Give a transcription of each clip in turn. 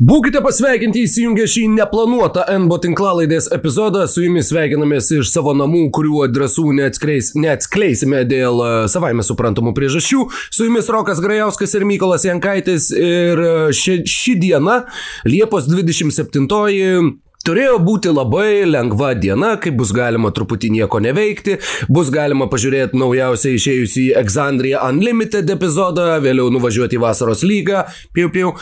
Būkite pasveikinti įsijungę šį neplanuotą NBO tinklalaidės epizodą. Su jumis sveikinamės iš savo namų, kurių adresų neatskleis, neatskleisime dėl uh, savaime suprantamų priežasčių. Su jumis Rokas Grajauskas ir Mykolas Jankaitis. Ir uh, ši, ši diena, Liepos 27 Turėjo būti labai lengva diena, kai bus galima truputį nieko neveikti, bus galima pažiūrėti naujausiai išėjusį Exandria Unlimited epizodą, vėliau nuvažiuoti į vasaros lygą, piu piu,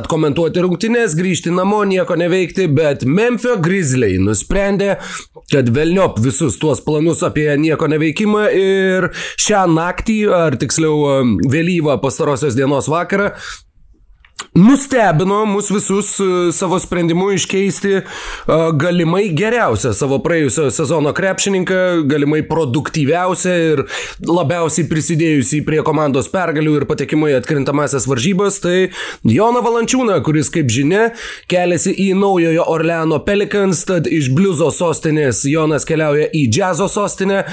atkomentuoti rungtynes, grįžti namo, nieko neveikti, bet Memphio Grizzliai nusprendė, kad velniop visus tuos planus apie nieko neveikimą ir šią naktį, ar tiksliau vėlyvą pastarosios dienos vakarą, nustebino mus visus e, savo sprendimu iškeisti e, galimai geriausią savo praėjusio sezono krepšininką, galimai produktyviausią ir labiausiai prisidėjusią prie komandos pergalių ir patekimo į atkrintamasias varžybas, tai Joną Valančiūną, kuris, kaip žinia, keliasi į naujojo Orleano Pelicans, tad iš bliuzo sostinės Jonas keliauja į džiazo sostinę.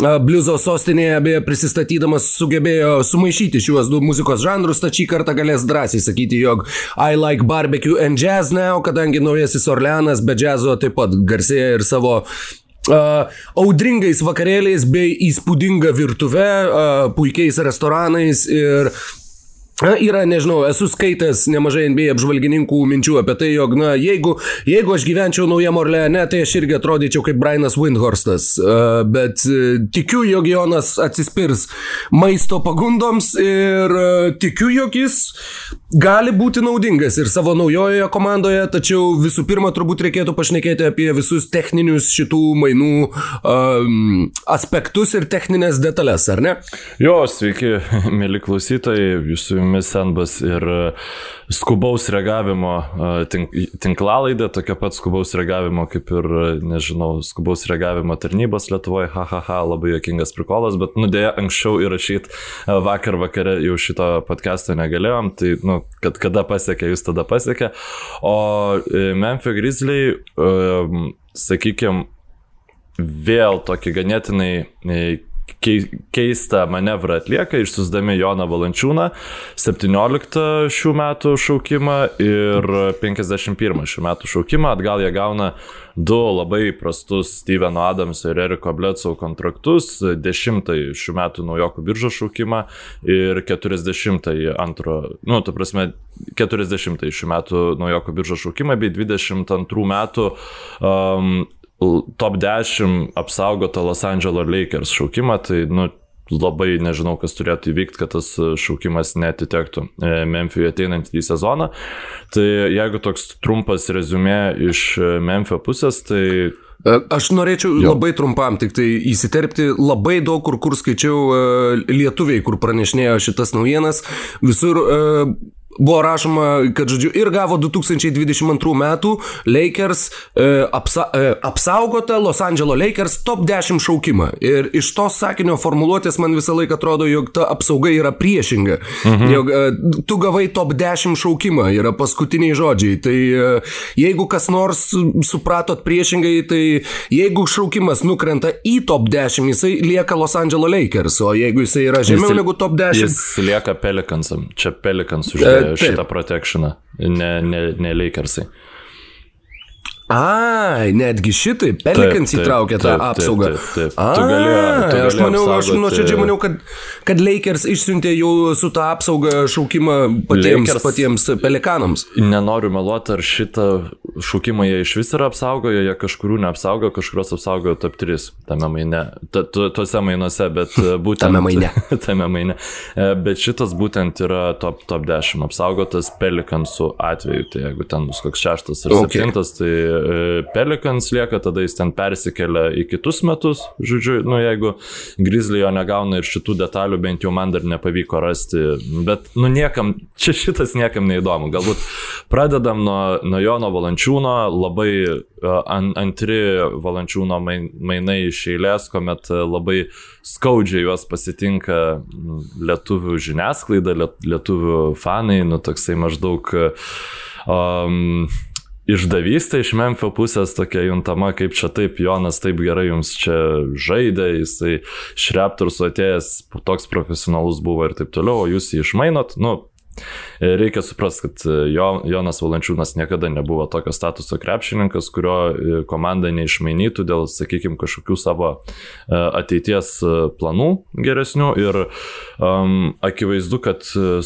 Bliuzo sostinėje beje prisistatydamas sugebėjo sumaišyti šiuos du muzikos žanrus, tačiau šį kartą galės drąsiai sakyti, jog I like barbecue and jazz now, kadangi naujasis Orleanas be džiazo taip pat garsėja ir savo Uh, audringais vakarėliais bei įspūdinga virtuve, uh, puikiais restoranais ir Yra, nežinau, esu skaitęs nemažai NBA apžvalgininkų minčių apie tai, jog, na, jeigu, jeigu aš gyvenčiau naujam Orleane, tai aš irgi atrodyčiau kaip Brianas Windhorstas, uh, bet uh, tikiu, jog Jonas atsispirs maisto pagundoms ir uh, tikiu, jog jis gali būti naudingas ir savo naujojoje komandoje, tačiau visų pirma turbūt reikėtų pašnekėti apie visus techninius šitų mainų um, aspektus ir techninės detalės, ar ne? Jo, sveiki, mėly klausytojai, jūsų jumis Senbas ir e, skubaus reagavimo e, tink, tinklalaidė, tokia pat skubaus reagavimo kaip ir, e, nežinau, skubaus reagavimo tarnybos Lietuvoje, hahaha, labai jokingas prikolas, bet nudėję anksčiau įrašyti vakar vakare jau šito podcast'o negalėjom, tai, nu, kad kada pasiekė, jūs tada pasiekė. O Memphis Grizzly, sakykime, vėl tokį ganėtinai keistą manevrą atlieka, išsiusdami Joną Valančiūną, 17 šių metų šaukimą ir 51 šių metų šaukimą. Atgal jie gauna du labai prastus Steveno Adamso ir Eriko Bledsoe kontraktus, 10 šių metų naujokų biržos šaukimą ir 40 antro, nu, tu prasme, 40 šių metų naujokų biržos šaukimą bei 22 metų um, top 10 apsaugotą Los Angeles Lakers šaukimą, tai nu, labai nežinau, kas turėtų įvykti, kad tas šaukimas netitektų e, Memphijui ateinantį sezoną. Tai jeigu toks trumpas rezumė iš Memphio pusės, tai e, Aš norėčiau jo. labai trumpam tik tai įsiterpti, labai daug kur, kur skaičiau lietuviai, kur pranešinėjo šitas naujienas, visur buvo rašoma, kad, žodžiu, ir gavo 2022 metų Lakers e, apsa, e, apsaugotą Los Angeles Lakers top 10 šaukimą. Ir iš tos sakinio formuluotės man visą laiką atrodo, jog ta apsauga yra priešinga. Mhm. Jog e, tu gavai top 10 šaukimą, yra paskutiniai žodžiai. Tai e, jeigu kas nors supratot priešingai, tai jeigu šaukimas nukrenta į top 10, jisai lieka Los Angeles Lakers, o jeigu jisai yra žemiau jis, negu top 10. Jis lieka Pelicansam. Čia Pelicans uždėjo. E, šitą protekcioną, ne, ne, ne Lakersai. Ai, netgi šitai, Pelikans įtraukė tą apsaugą. Taip, taip, taip. A, tu gali, tu gali aš maniau, apsaugoti... aš nuoširdžiai maniau, kad, kad Lakers išsiuntė jau su tą apsaugą šaukimą patiems, Lakers, patiems Pelikanams. Nenoriu meluoti, ar šitą šaukimą jie iš vis yra apsaugoję, jie kažkurių neapsaugo, kažkurios apsaugojo top 3 tame maine, tuose mainuose, bet būtent... tame maine. tame maine. E, bet šitas būtent yra top, top 10 apsaugotas Pelikansų atveju, tai jeigu ten bus koks šeštas ar okay. septintas, tai E, Pelikans lieka, tada jis ten persikelia į kitus metus, žodžiu, nu jeigu Grizzly jo negauna ir šitų detalių, bent jau man dar nepavyko rasti, bet nu niekam, čia šitas niekam neįdomu. Galbūt pradedam nuo, nuo Jono Valančiūno, labai uh, an, antri Valančiūno main, mainai iš eilės, kuomet labai skaudžiai juos pasitinka lietuvių žiniasklaida, lietuvių fanai, nu toksai maždaug um, išdavystė iš Memphio pusės tokia juntama, kaip čia taip, Jonas taip gerai jums čia žaidė, jisai iš Raptorsų atėjęs toks profesionalus buvo ir taip toliau, o jūs jį išmainot, nu, reikia suprasti, kad jo, Jonas Valančiūnas niekada nebuvo tokio statuso krepšininkas, kurio komanda neišmainytų dėl, sakykime, kažkokių savo ateities planų geresnių. Ir um, akivaizdu, kad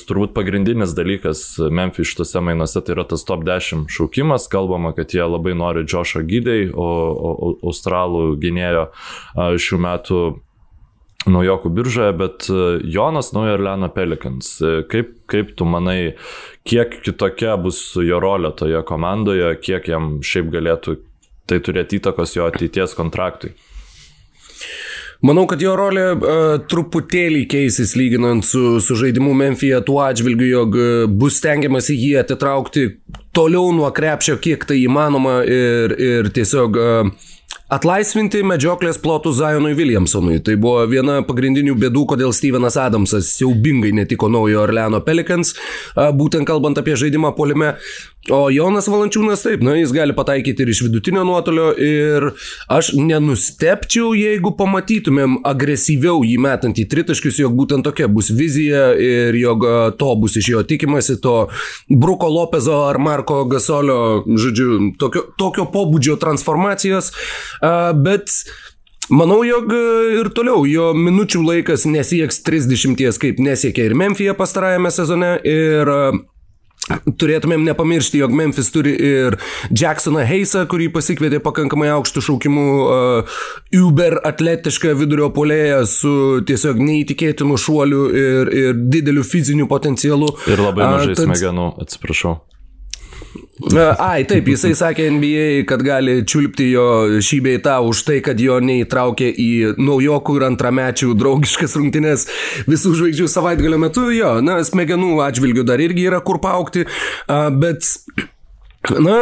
turbūt pagrindinis dalykas Memphis šitose mainuose tai yra tas top 10 šaukimas. Kalbama, kad jie labai nori Joshua Gydai, o, o, o australų gynėjo šių metų naujokų biržoje, bet e, Jonas Naujo Orleano Pelikans, e, kaip, kaip tu manai, kiek kitokia bus jo rolė toje komandoje, kiek jam šiaip galėtų tai turėti įtakos jo ateities kontraktui? Manau, kad jo rolė uh, truputėlį keisis lyginant su, su žaidimu Memphija tuo atžvilgiu, jog bus stengiamasi jį atitraukti toliau nuo krepšio, kiek tai įmanoma ir, ir tiesiog uh, Atlaisvinti medžioklės plotų Zionui Williamsonui. Tai buvo viena pagrindinių bėdų, kodėl Stevenas Adamsas siaubingai netiko naujo Orleano Pelicans, būtent kalbant apie žaidimą polime. O Jonas Valančiūnas taip, na, jis gali pataikyti ir iš vidutinio nuotolio ir aš nenustepčiau, jeigu pamatytumėm agresyviau jį metant į tritaškius, jog būtent tokia bus vizija ir jog to bus iš jo tikimasi, to Bruko Lopezo ar Marko Gasolio, žodžiu, tokio, tokio pobūdžio transformacijos, bet Manau, jog ir toliau jo minučių laikas nesieks 30, kaip nesiekė ir Memphija pastarajame sezone. Ir Turėtumėm nepamiršti, jog Memphis turi ir Jacksoną Heisą, kurį pasikvietė pakankamai aukštų šaukimų uh, Uber atletišką vidurio polėją su tiesiog neįtikėtinu šuoliu ir, ir dideliu fiziniu potencialu. Ir labai mažai uh, tad... smegenų, atsiprašau. Ai, taip, jisai sakė NBA, kad gali čiulpti jo šį bei tą už tai, kad jo neįtraukė į naujokų ir antramečių draugiškas rungtynės visų žvaigždžių savaitgalio metu. Jo, na, smegenų atžvilgių dar irgi yra kur paukti, bet, na,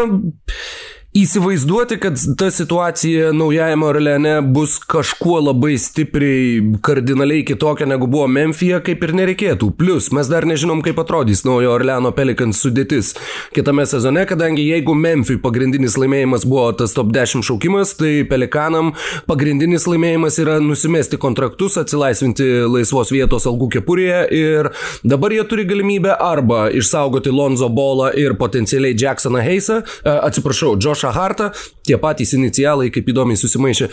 Įsivaizduoti, kad ta situacija naujajame Orleane bus kažkuo labai stipriai, kardinaliai kitokia negu buvo Memphija, kaip ir nereikėtų. Plus, mes dar nežinom, kaip atrodys naujo Orleano Pelikans sudėtis kitame sezone, kadangi jeigu Memphijui pagrindinis laimėjimas buvo tas top 10 šaukimas, tai Pelikanam pagrindinis laimėjimas yra nusimesti kontraktus, atsilaisvinti laisvos vietos algų kepurėje ir dabar jie turi galimybę arba išsaugoti Lonzo Bolą ir potencialiai Jacksoną Heisą, atsiprašau, Josh Joshą Hartą, tie patys inicialai, kaip įdomiai susimaišė,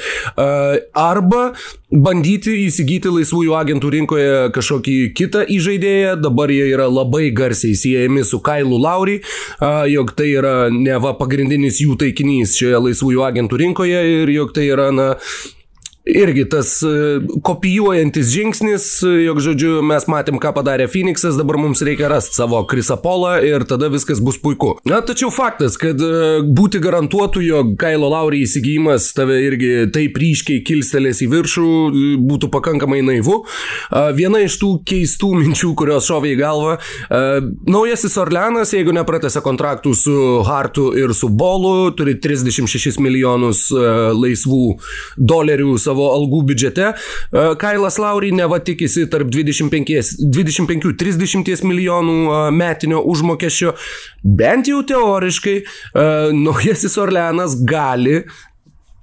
arba bandyti įsigyti laisvųjų agentų rinkoje kažkokį kitą įžaidėją, dabar jie yra labai garsiai siejami su Kailu Lauri, jog tai yra neva pagrindinis jų taikinys šioje laisvųjų agentų rinkoje ir jog tai yra, na, irgi tas e, kopijuojantis žingsnis, jog, žodžiu, mes matėm, ką padarė Phoenixas, dabar mums reikia rasti savo Krisapolą ir tada viskas bus puiku. Na, tačiau faktas, kad e, būti garantuotų, jog Kailo Laurį įsigijimas tave irgi taip ryškiai kilstelės į viršų, būtų pakankamai naivu. Viena iš tų keistų minčių, kurios šovė į galvą, naujasis Orleanas, jeigu nepratęsia kontraktų su Hartu ir su Bolu, turi 36 milijonus laisvų dolerių savo savo algų biudžete. E, Kailas Laurį neva tikisi tarp 25-30 milijonų e, metinio užmokesčio. Bent jau teoriškai e, naujasis Orleanas gali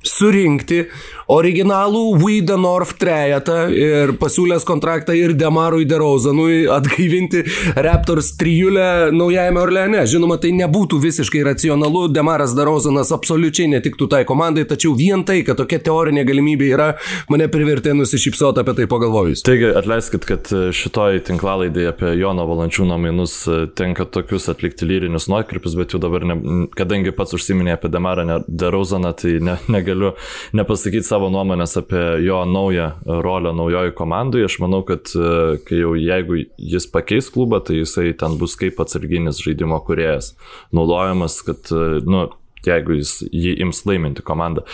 surinkti originalų We the North trejetą ir pasiūlęs kontraktą ir Demarui DeRozanui atgaivinti Raptors trijulę naujajame Orleane. Žinoma, tai nebūtų visiškai racionalu, Demaras DeRozanas absoliučiai netiktų tai komandai, tačiau vien tai, kad tokia teorinė galimybė yra, mane privertė nusišypsoti apie tai pagalvojus. Taigi, atleiskit, kad šitoj tinklalaidai apie Jono Valančiūno mainus tenka tokius atlikti lyrinius nuokrypius, bet jau dabar, ne, kadangi pats užsiminė apie Demarą DeRozaną, tai ne, negaliu nepasakyti savo nuomonės apie jo naują rolę naujoji komandai. Aš manau, kad e, kai jau jeigu jis pakeis klubą, tai jisai ten bus kaip atsarginis žaidimo kuriejas. Naudojamas, kad, e, nu, jeigu jis jį ims laiminti komandą.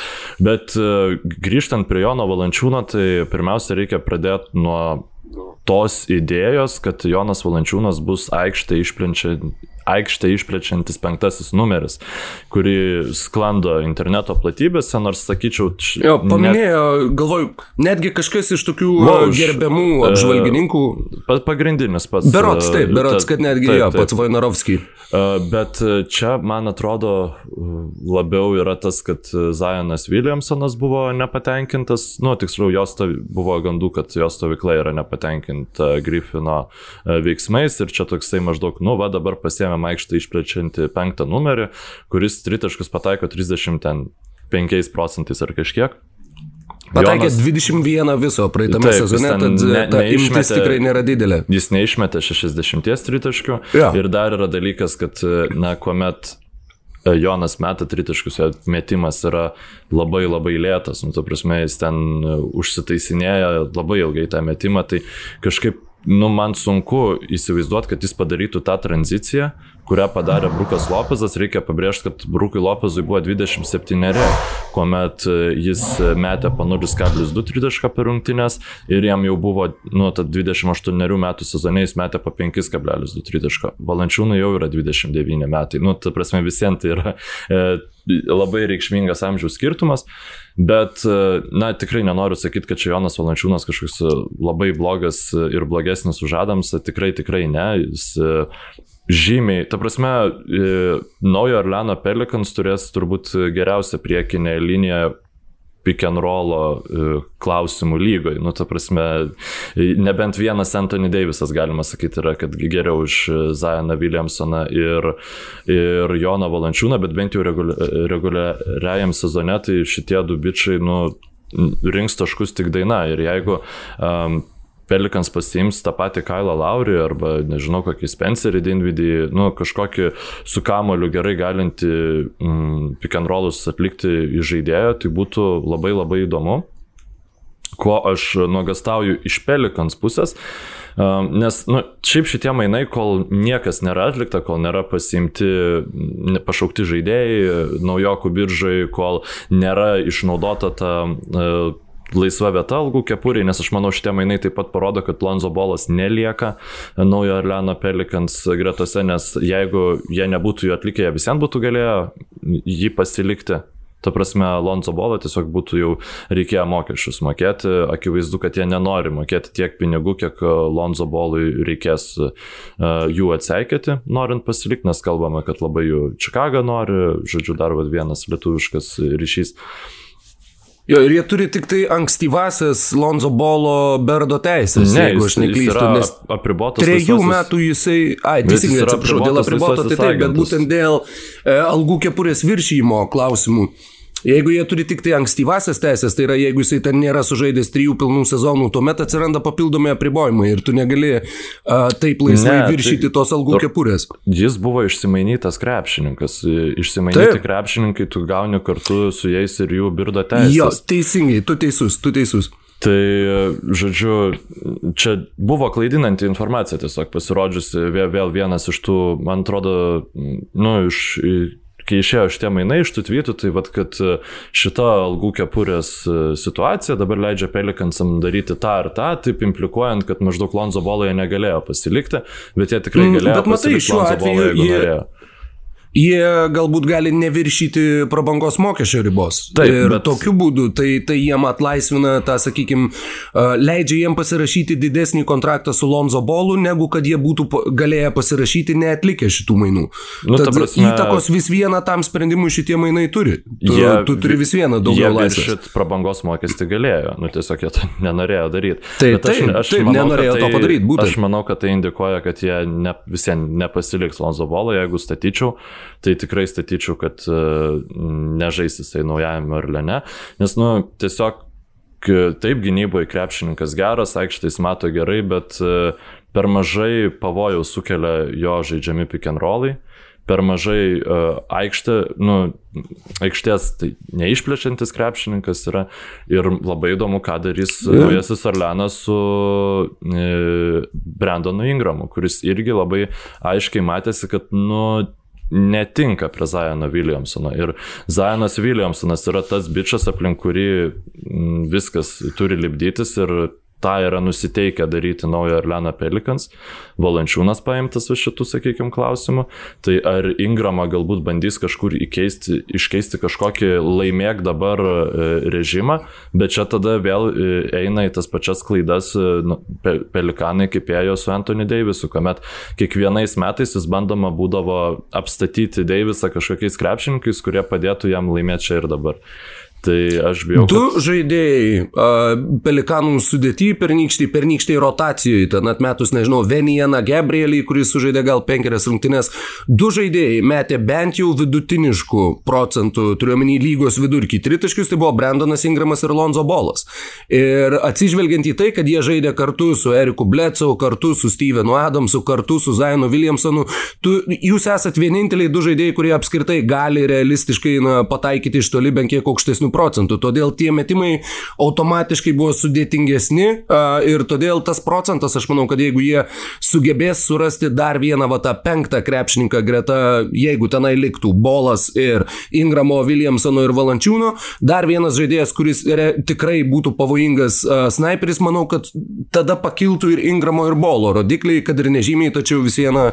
Bet e, grįžtant prie Jono Valančiūno, tai pirmiausia reikia pradėti nuo tos idėjos, kad Jonas Valančiūnas bus aikštė išplenčia aikštę išplečiantis penktasis numeris, kurį sklando interneto platybėse, nors sakyčiau, č... jo, paminėjo, net... galvoju, netgi kažkas iš tokių Va, už, gerbiamų e, apžvalgininkų. Pa, pagrindinis pats. Berots, taip, e, berots, kad netgi taip, jo, taip. pats Vainarovskij. E, bet čia, man atrodo, labiau yra tas, kad Zajonas Williamsonas buvo nepatenkintas, nu, tiksliau, jos buvo gandų, kad jos stovykla yra nepatenkinta Griffino e, veiksmais ir čia toksai maždaug, nu, va dabar pasiemė aikštą išplečianti penktą numerį, kuris tritaškus pataiko 35 procentais ar kažkiek. Pataikė Jonas... 21 viso praeitame Taip, sezone, tad ne, ta imtis tikrai nėra didelė. Jis neišmetė 60 tritaškių. Ja. Ir dar yra dalykas, kad, na, kuomet e, Jonas meta tritaškus, jo metimas yra labai labai lėtas, nu, tu prasme, jis ten e, užsitaisinėja labai ilgai tą metimą, tai kažkaip, nu, man sunku įsivaizduoti, kad jis padarytų tą tranziciją, kurią padarė Brukas Lopezas. Reikia pabrėžti, kad Brukui Lopezui buvo 27, kuomet e, jis metė po 0,2 tritašką per rungtynės ir jam jau buvo, nu, tad 28 metų sezone jis metė po 5,2 tritašką. Valančiūnui jau yra 29 metai. Nu, ta prasme, visiems tai yra e, labai reikšmingas amžiaus skirtumas, bet, e, na, tikrai nenoriu sakyti, kad čia Jonas Valančiūnas kažkoks labai blogas ir blogesnis už Adamsą, tikrai, tikrai ne. Jis žymiai, ta prasme, e, naujo Orleano Pelikans turės turbūt geriausią priekinę liniją pick and rollo e, klausimų lygoje. Nu, ta prasme, nebent vienas Anthony Davisas, galima sakyti, yra, kad geriau už Zajaną Williamsoną ir, ir Joną Valančiūną, bet bent jau reguliariajam sezone, tai šitie du bičiai, nu, rinks taškus tik daina. Ir jeigu um, Pelikans pasiims tą patį Kailą Laurį arba, nežinau, kokį Spencerį Dinvidį, nu, kažkokį su kamoliu gerai galinti mm, pick and rollus atlikti į žaidėją, tai būtų labai labai įdomu. Ko aš nuogastauju iš Pelikans pusės, nes, nu, šiaip šitie mainai, kol niekas nėra atlikta, kol nėra pasiimti pašaukti žaidėjai, naujokų biržai, kol nėra išnaudota ta laisva vieta algų kepuriai, nes aš manau šitie mainai taip pat parodo, kad Lonzo Bolas nelieka naujo Arleno Pelikans gretose, nes jeigu jie nebūtų jų atlikę, jie visiems būtų galėję jį pasilikti. Ta prasme, Lonzo Bolo tiesiog būtų jau reikėję mokesčius mokėti. Akivaizdu, kad jie nenori mokėti tiek pinigų, kiek Lonzo Bolui reikės uh, jų atseikėti, norint pasilikti, nes kalbame, kad labai jų Čikaga nori, žodžiu, dar vienas lietuviškas ryšys. Uh, Jo, ir jie turi tik tai ankstyvasias Lonzo Bolo Berdo teisės, ne, jeigu aš neklystu, nes apribotas. Trejų metų jisai, ai, teisingai atsiprašau, dėl apriboto, tai taip, bet būtent dėl e, algų kepurės viršymo klausimų. Jeigu jie turi tik tai ankstyvasias teisės, tai yra jeigu jisai ten nėra sužaidęs trijų pilnų sezonų, tuomet atsiranda papildomi apribojimai ir tu negali uh, taip laisvai ne, viršyti tai, tos algų kepurės. Jis buvo išsimainytas krepšininkas. Išsimainyti taip. krepšininkai tu gauni kartu su jais ir jų birdo teisės. Jo, teisingai, tu teisus, tu teisus. Tai, žodžiu, čia buvo klaidinanti informacija tiesiog pasirodžiusi vėl, vėl vienas iš tų, man atrodo, nu, iš kai išėjo šitie mainai iš tų tvytų, tai vad, kad e, šita algų kepurės e, situacija dabar leidžia Pelikansam daryti tą ir tą, taip implikuojant, kad maždaug Lonzo Boloje negalėjo pasilikti, bet jie tikrai mm, galėjo. Bet matai, šiuo atveju jie, jie galbūt gali neviršyti prabangos mokesčio ribos. Taip, ir bet... tokiu būdu tai, tai jiem atlaisvina tą, sakykime, leidžia jiem pasirašyti didesnį kontraktą su Lonzo Bolu, negu kad jie būtų galėję pasirašyti neatlikę šitų mainų. Nu, Tad prasme... įtakos vis vieną tam sprendimui šitie mainai turi. Tu, jie, tu turi vis vieną daugiau laisvės. Šit prabangos mokestį galėjo, nu tiesiog jie to nenorėjo daryti. Taip, bet aš, taip, aš taip, manau, nenorėjo tai, to padaryti. Būtent. Aš manau, kad tai indikuoja, kad jie ne, visiems nepasiliks Lonzo Bolo, jeigu statyčiau tai tikrai statyčiau, kad e, nežais jisai naujajame Orlene, nes, nu, tiesiog taip gynyboje krepšininkas geras, aikštais mato gerai, bet e, per mažai pavojaus sukelia jo žaidžiami pick and rollai. Per mažai uh, aikštė, nu, aikštės tai neišplečiantis krepšininkas yra. Ir labai įdomu, ką darys yeah. naujasis Orleanas su uh, Brandonu Ingramu, kuris irgi labai aiškiai matėsi, kad, nu, netinka prie Zajono Williamsono. Ir Zajonas Williamsonas yra tas bičias, aplink kurį mm, viskas turi lipdytis ir tą yra nusiteikę daryti naujo Arleną Pelikans, Valančiūnas paimtas už šitų, sakykime, klausimų, tai ar Ingramą galbūt bandys kažkur įkeisti, iškeisti kažkokį laimėk dabar e, režimą, bet čia tada vėl e, eina į tas pačias klaidas e, nu, Pelikanai kaip ėjo su Anthony Davisu, kuomet kiekvienais metais vis bandoma būdavo apstatyti Davisą kažkokiais krepšininkais, kurie padėtų jam laimėti čia ir dabar. Tai aš bijau. Du kad... žaidėjai Pelikanų sudėti pernykštį, pernykštį rotacijoje, ten atmetus, nežinau, Venijaną Gabrielį, kuris sužaidė gal penkerias rungtynes. Du žaidėjai metė bent jau vidutiniškų procentų, turiuomenį lygos vidurkį. Tritaškius tai buvo Brandonas Ingramas ir Lonzo Bolas. Ir atsižvelgiant į tai, kad jie žaidė kartu su Eriku Bledsoe, kartu su Stevenu Adamsu, kartu su Zainu Williamsonu, tu, jūs esat vieninteliai du žaidėjai, kurie apskritai gali realistiškai na, pataikyti iš toli bent kiek aukštesnių procentų. Todėl tie metimai automatiškai buvo sudėtingesni ir todėl tas procentas, aš manau, kad jeigu jie sugebės surasti dar vieną va tą penktą krepšininką greta, jeigu tenai liktų Bolas ir Ingramo, Williamsono ir Valančiūno, dar vienas žaidėjas, kuris re, tikrai būtų pavojingas sniperis, manau, kad tada pakiltų ir Ingramo ir Bolo rodikliai, kad ir nežymiai, tačiau vis viena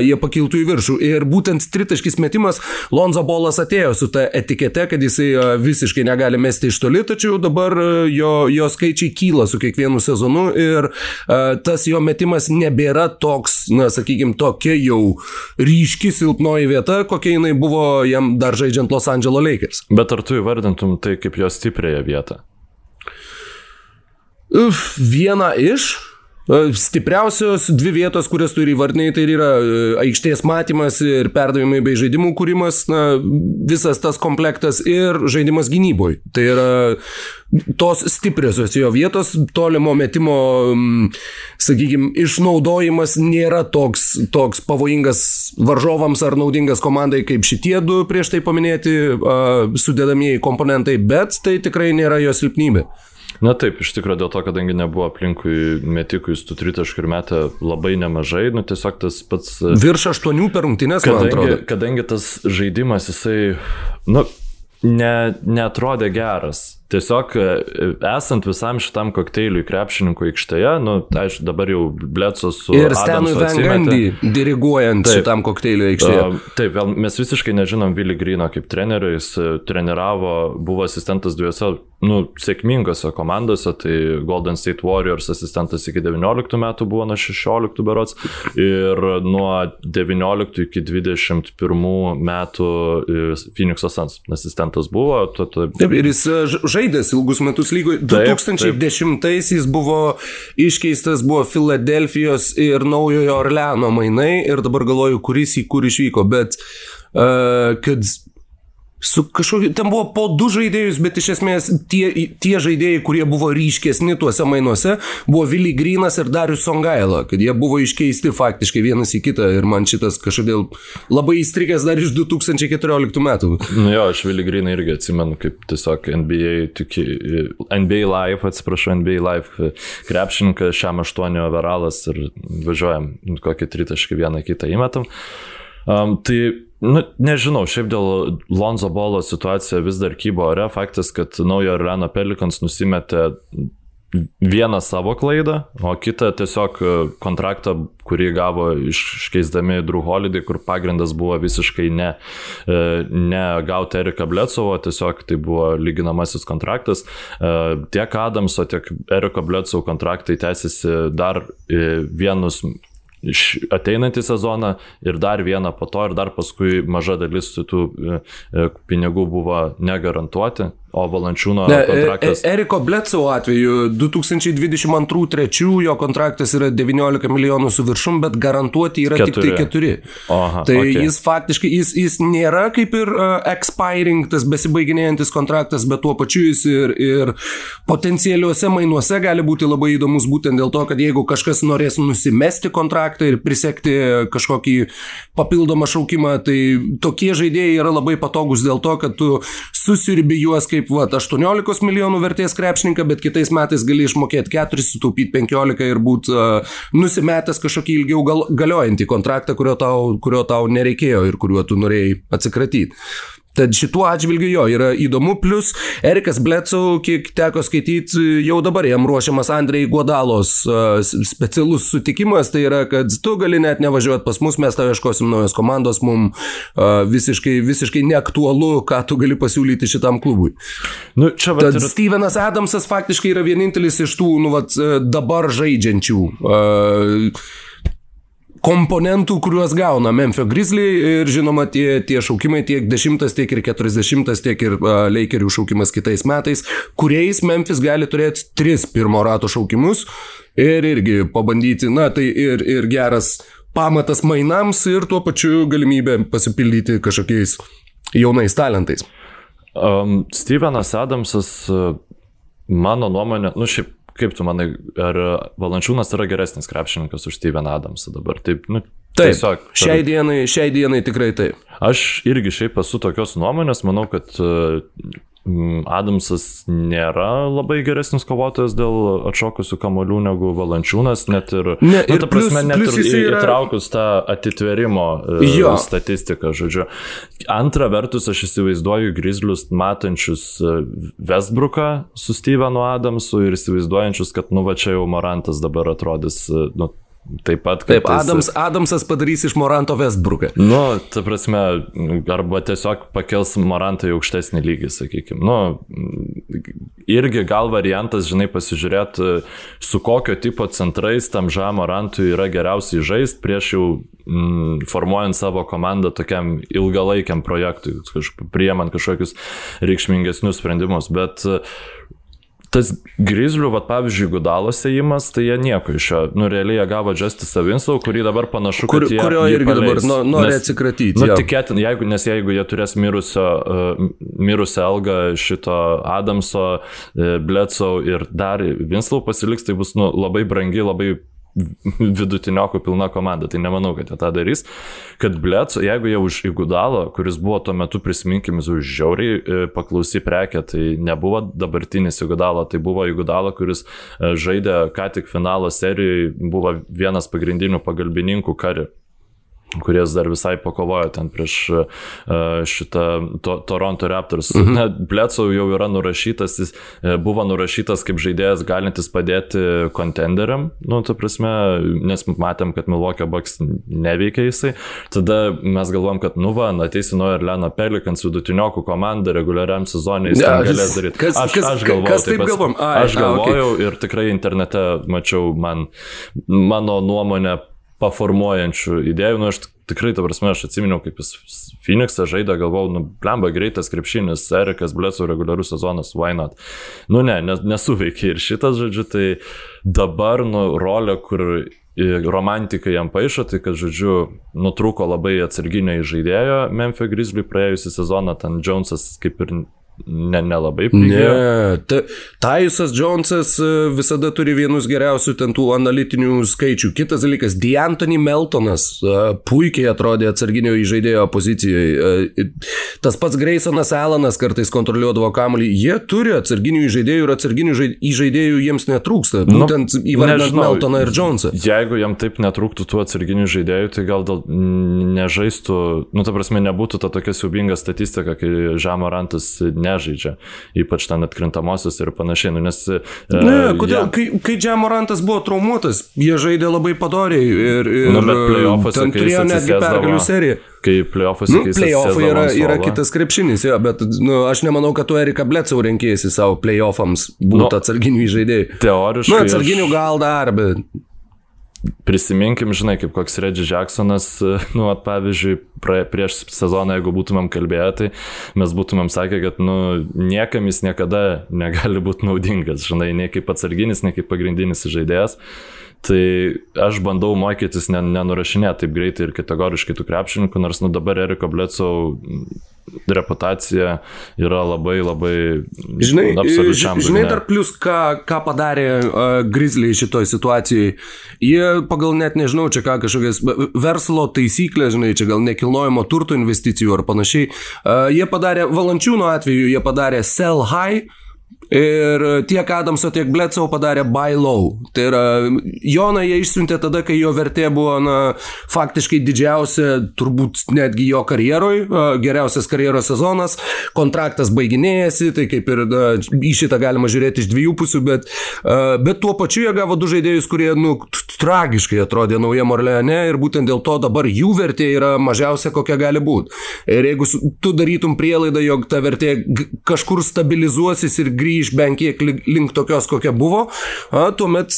jie pakiltų į viršų. Ir būtent tritaškis metimas, Lonzo Bolas atėjo su ta etikete, kad jisai visiškai visiškai negali mesti iš toli, tačiau dabar e, jo, jo skaičiai kyla su kiekvienu sezonu ir uh, tas jo metimas nebėra toks, na, sakykime, tokia jau ryški silpnoji vieta, kokia jinai buvo jam dar žaidžiant Los Angeles Lakers. Bet ar tu įvardintum tai kaip jo stiprėją vietą? Uf, viena iš, Stipriausios dvi vietos, kurias turi įvardiniai, tai yra aikštės matymas ir perdavimai bei žaidimų kūrimas, na, visas tas komplektas ir žaidimas gynyboj. Tai yra tos stipriosios jo vietos, tolimo metimo, sakykime, išnaudojimas nėra toks, toks pavojingas varžovams ar naudingas komandai kaip šitie du prieš tai paminėti sudėdamieji komponentai, bet tai tikrai nėra jo silpnybė. Na taip, iš tikrųjų dėl to, kadangi nebuvo aplinkui metikų, jis tų tritaškų ir metė labai nemažai, nu tiesiog tas pats... Virš aštuonių per rungtynės, kadangi, man atrodo. Kadangi tas žaidimas, jisai, nu, ne, netrodė geras. Tiesiog e, esant visam šitam kokteiliui krepšininkų aikštėje, nu, aišku, dabar jau Bletsos su... Ir Stenui Vengandy diriguojant taip, šitam kokteiliui aikštėje. Taip, mes visiškai nežinom Willy Grino kaip trenerio, jis e, treniravo, buvo asistentas dviejose, nu, sėkmingose komandose, tai Golden State Warriors asistentas iki 19 metų buvo nuo 16 berots ir nuo 19 iki 21 metų Phoenix Suns asistentas buvo. Taip, ir jis žaidė žaidęs ilgus metus lygoje. 2010-aisiais buvo iškeistas, buvo Filadelfijos ir Naujojo Orleano mainai ir dabar galvoju, kuris į kur išvyko, bet uh, kad Su kažkokiu, ten buvo po du žaidėjus, bet iš esmės tie, tie žaidėjai, kurie buvo ryškesni tuose mainuose, buvo Vili Grinas ir Darius Songaila, kad jie buvo iškeisti faktiškai vienas į kitą ir man šitas kažkodėl labai įstrigęs dar iš 2014 metų. Nu jo, aš Vili Griną irgi atsimenu kaip tiesiog NBA, tiki, NBA Live, atsiprašau, NBA Live krepšininkas, šiam aštuonio overalas ir važiuojam kokį tritaškį vieną kitą įmetam. Um, tai Nu, nežinau, šiaip dėl Lonzo Bolo situacija vis dar kybo ore. Faktas, kad naujo Orleano Pelikans nusimetė vieną savo klaidą, o kitą tiesiog kontraktą, kurį gavo iškeisdami Drew Holiday, kur pagrindas buvo visiškai ne, e, ne gauti Eriką Bledsovo, tiesiog tai buvo lyginamasis kontraktas. E, tiek Adamso, tiek Eriko Bledsovo kontraktai tęsiasi dar e, vienus ateinantį sezoną ir dar vieną po to ir dar paskui maža dalis tų e, pinigų buvo negarantuoti. O Valančiūno ne, e, kontraktas. E, Eriko Bledsoe atveju 2022-2023 jo kontraktas yra 19 milijonų su viršum, bet garantuoti yra keturi. tik tai 4. Aha, tai okay. jis faktiškai, jis, jis nėra kaip ir uh, expiring, tas besibaiginėjantis kontraktas, bet tuo pačiu jis ir, ir potencialiuose mainuose gali būti labai įdomus būtent dėl to, kad jeigu kažkas norės nusimesti kontraktą ir prisekti kažkokį papildomą šaukimą, tai tokie žaidėjai yra labai patogus dėl to, kad tu susirbi juos kaip va, 18 milijonų vertės krepšininką, bet kitais metais gali išmokėti 4, sutaupyti 15 ir būti uh, nusimetęs kažkokį ilgiau gal, galiojantį kontraktą, kurio tau, kurio tau nereikėjo ir kuriuo tu norėjai atsikratyti. Tad šituo atžvilgiu jo yra įdomu, plus Erikas Bledsoe, kiek teko skaityti, jau dabar jam ruošiamas Andrei Guodalos specialus sutikimas, tai yra, kad tu gali net nevažiuoti pas mus, mes tau ieškosim naujos komandos, mums visiškai, visiškai neaktualu, ką tu gali pasiūlyti šitam klubui. Nu, čia Tad ir... Stevenas Adamsas faktiškai yra vienintelis iš tų, nu, vat, dabar žaidžiančių. Uh, komponentų, kuriuos gauna Memphis Grizzly ir žinoma tie, tie šaukimai tiek 10, tiek ir 40, tiek ir uh, Lakerių šaukimas kitais metais, kuriais Memphis gali turėti tris pirmo rato šaukimus ir irgi pabandyti, na tai ir, ir geras pamatas mainams ir tuo pačiu galimybė pasipildyti kažkokiais jaunais talentais. Um, Stevenas Adamsas, mano nuomonė, nu šiaip Kaip tu manai, ar Valančiūnas yra geresnis krepšininkas už Steveną Adamsą dabar? Taip, nu, Taip, tiesiog. Per... Šiai dienai, šiai dienai tikrai taip. Aš irgi šiaip esu tokios nuomonės, manau, kad Adamsas nėra labai geresnis kovotojas dėl atšokusių kamolių negu Valančiūnas, net ir, ne, nu, ir ta prasme, plus, net plus ir yra... įtraukus tą atitverimo e, jo. statistiką, žodžiu. Antra vertus, aš įsivaizduoju grizlius matančius e, Westbrooką su Stevenu Adamsu ir įsivaizduojančius, kad nu va čia jau Morantas dabar atrodys, e, nu, Taip pat. Taip, Adams, esi... Adamsas padarys iš Moranto Westbrooką. Nu, ta prasme, arba tiesiog pakels Morantą į aukštesnį lygį, sakykime. Nu, irgi gal variantas, žinai, pasižiūrėti, su kokio tipo centrais tam ža Morantui yra geriausiai žaisti prieš jau mm, formuojant savo komandą tokiam ilgalaikiam projektui, priemant kažkokius reikšmingesnius sprendimus. Bet uh, tas Grizlių, va, pavyzdžiui, Gudalos įėjimas, tai jie nieko iš jo. Nu, realiai jie gavo Justisą Winslow, kurį dabar panašu, Kur, kad jie... Kurio irgi paleis. dabar nu, nori atsikratyti. Nu, tikėtin, jeigu, nes jeigu jie turės mirusio, uh, mirusią algą šito Adamso, uh, Bledsoe ir dar Winslow pasiliks, tai bus nu, labai brangi, labai vidutiniokų pilna komanda, tai nemanau, kad jie tą darys. Kad Blets, jeigu jie už Igudalą, kuris buvo tuo metu prisiminkim, už žiauriai e, paklausy prekę, tai nebuvo dabartinis Igudalo, tai buvo Igudalo, kuris e, žaidė ką tik finalo serijoje, buvo vienas pagrindinių pagalbininkų kari kuris dar visai pakovojo ten prieš uh, šitą to, Toronto Raptors. Mhm. Net Bledsoe jau yra nurašytas, jis e, buvo nurašytas kaip žaidėjas galintis padėti kontenderiam, nu, ta prasme, nes matėm, kad Milwaukee Bucks neveikia jisai. Tada mes galvom, kad, nu, va, ateisi nuo Erleno Pelikans vidutiniokų komanda reguliariam sezonui, jis ten galės daryti. Kas, aš, aš galvojau, kas taip galvom? Ai, aš galvojau a, okay. ir tikrai internete mačiau man, mano nuomonę paformuojančių idėjų. Nu, aš tikrai, ta prasme, aš atsiminiau, kaip jis Phoenixą žaidė, galvojau, nu, blemba greitas krepšinis, Erikas Bleso reguliarus sezonas, why not? Nu, ne, nesuveikia ir šitas, žodžiu, tai dabar, nu, rolė, kur romantikai jam paaišo, tai kad, žodžiu, nutrūko labai atsarginio žaidėjo Memphis Grizzly praėjusią sezoną, ten Jonesas kaip ir ne, nelabai prigijo. Ne, Taisas Jonesas e, visada turi vienus geriausių ten tų analitinių skaičių. Kitas dalykas, D'Antoni Meltonas e, puikiai atrodė atsarginio įžaidėjo pozicijoje. E, tas pats Graysonas Alanas kartais kontroliuodavo kamuolį. Jie turi atsarginių įžaidėjų ir atsarginių įžaidėjų jiems netrūksta. Nu, Būtent įvardinant Meltoną ir Jonesą. Jeigu jam taip netrūktų tų atsarginių žaidėjų, tai gal dėl nežaistų, nu ta prasme, nebūtų ta tokia siubinga statistika, kai Žamarantas ne nežaidžia, ypač ten atkrintamosios ir panašiai. Nu, nes, e, ne, kodėl? Ja. Kai, kai Džemorantas buvo traumuotas, jie žaidė labai padoriai ir, ir nu, ten turėjo netgi pergalių seriją. Kai playoffuose nu, playoffai yra, yra kitas krepšinis, jo, bet nu, aš nemanau, kad tu Erika Blecau renkėsi savo playoffams būti nu, atsarginių žaidėjų. Teoriškai. Nu, atsarginių aš... gal dar, bet prisiminkim, žinai, kaip koks Reggie Jacksonas, nu, at, pavyzdžiui, pra, prieš sezoną, jeigu būtumėm kalbėję, tai mes būtumėm sakę, kad, nu, niekam jis niekada negali būti naudingas, žinai, nei kaip atsarginis, nei kaip pagrindinis žaidėjas. Tai aš bandau mokytis nenurašinėti taip greitai ir kategoriškai tų krepšininkų, nors nu dabar Eriko Blecau reputacija yra labai labai žinai. Žinai dar plus, ką, ką padarė uh, Grizzly šitoj situacijai. Jie pagal net nežinau, čia ką kažkokias verslo taisyklės, žinai, čia gal nekilnojamo turto investicijų ar panašiai. Uh, jie padarė, valančiūno atveju, jie padarė sell high Ir tiek Adamso, tiek Bledsoe padarė buy low. Tai yra, Joną jie išsiuntė tada, kai jo vertė buvo, na, faktiškai didžiausia, turbūt netgi jo karjeroj, geriausias karjeros sezonas, kontraktas baiginėjasi, tai kaip ir na, į šitą galima žiūrėti iš dviejų pusių, bet, bet tuo pačiu jie gavo du žaidėjus, kurie, nu, tragiškai atrodė nauja Morleane ir būtent dėl to dabar jų vertė yra mažiausia, kokia gali būti. Ir jeigu tu darytum prielaidą, jog ta vertė kažkur stabilizuosis ir grįžtų, grįž bent kiek link tokios, kokia buvo, a, tuomet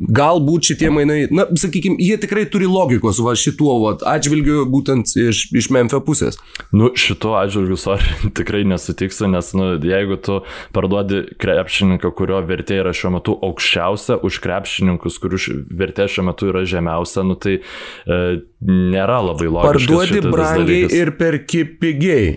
galbūt šitie mainai, na, sakykime, jie tikrai turi logikos va šituo va, atžvilgiu būtent iš, iš Memphio pusės. Nu, šituo atžvilgiu, sorry, tikrai nesutiksiu, nes, nu, jeigu tu parduodi krepšininką, kurio vertė yra šiuo metu aukščiausia, už krepšininkus, kurių vertė šiuo metu yra žemiausia, nu, tai e, nėra labai logiška. Parduodi brangiai dalykas. ir perki pigiai.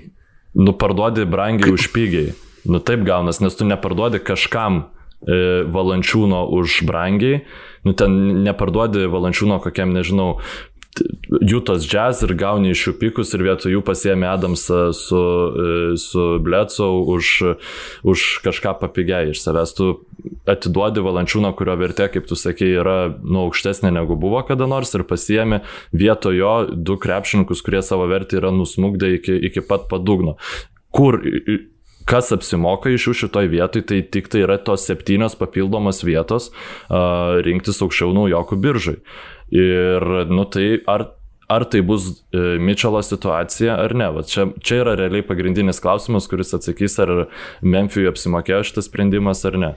Nu, parduodi brangiai Kaip... už pigiai. Nu taip gaunas, nes tu neparduodi kažkam e, valančiūno už brangiai, nu ten neparduodi valančiūno kokiam, nežinau, Jutos jazz ir gauni iš jų pikus ir vietoj jų pasiemi Adamsą su, e, su Blecau už, už kažką papigiai iš savęs. Tu atiduodi valančiūną, kurio vertė, kaip tu sakei, yra nu, aukštesnė negu buvo kada nors ir pasiemi vietoj jo du krepšininkus, kurie savo vertę yra nusmugdę iki, iki pat padugno. Kur kas apsimoka iš jų šitoj vietoj, tai tik tai yra tos septynios papildomos vietos uh, rinktis aukščiau naujokų biržai. Ir, nu tai, ar, ar tai bus uh, Mitchelo situacija ar ne? Va, čia, čia yra realiai pagrindinis klausimas, kuris atsakys, ar Memphijui apsimokėjo šitas sprendimas ar ne.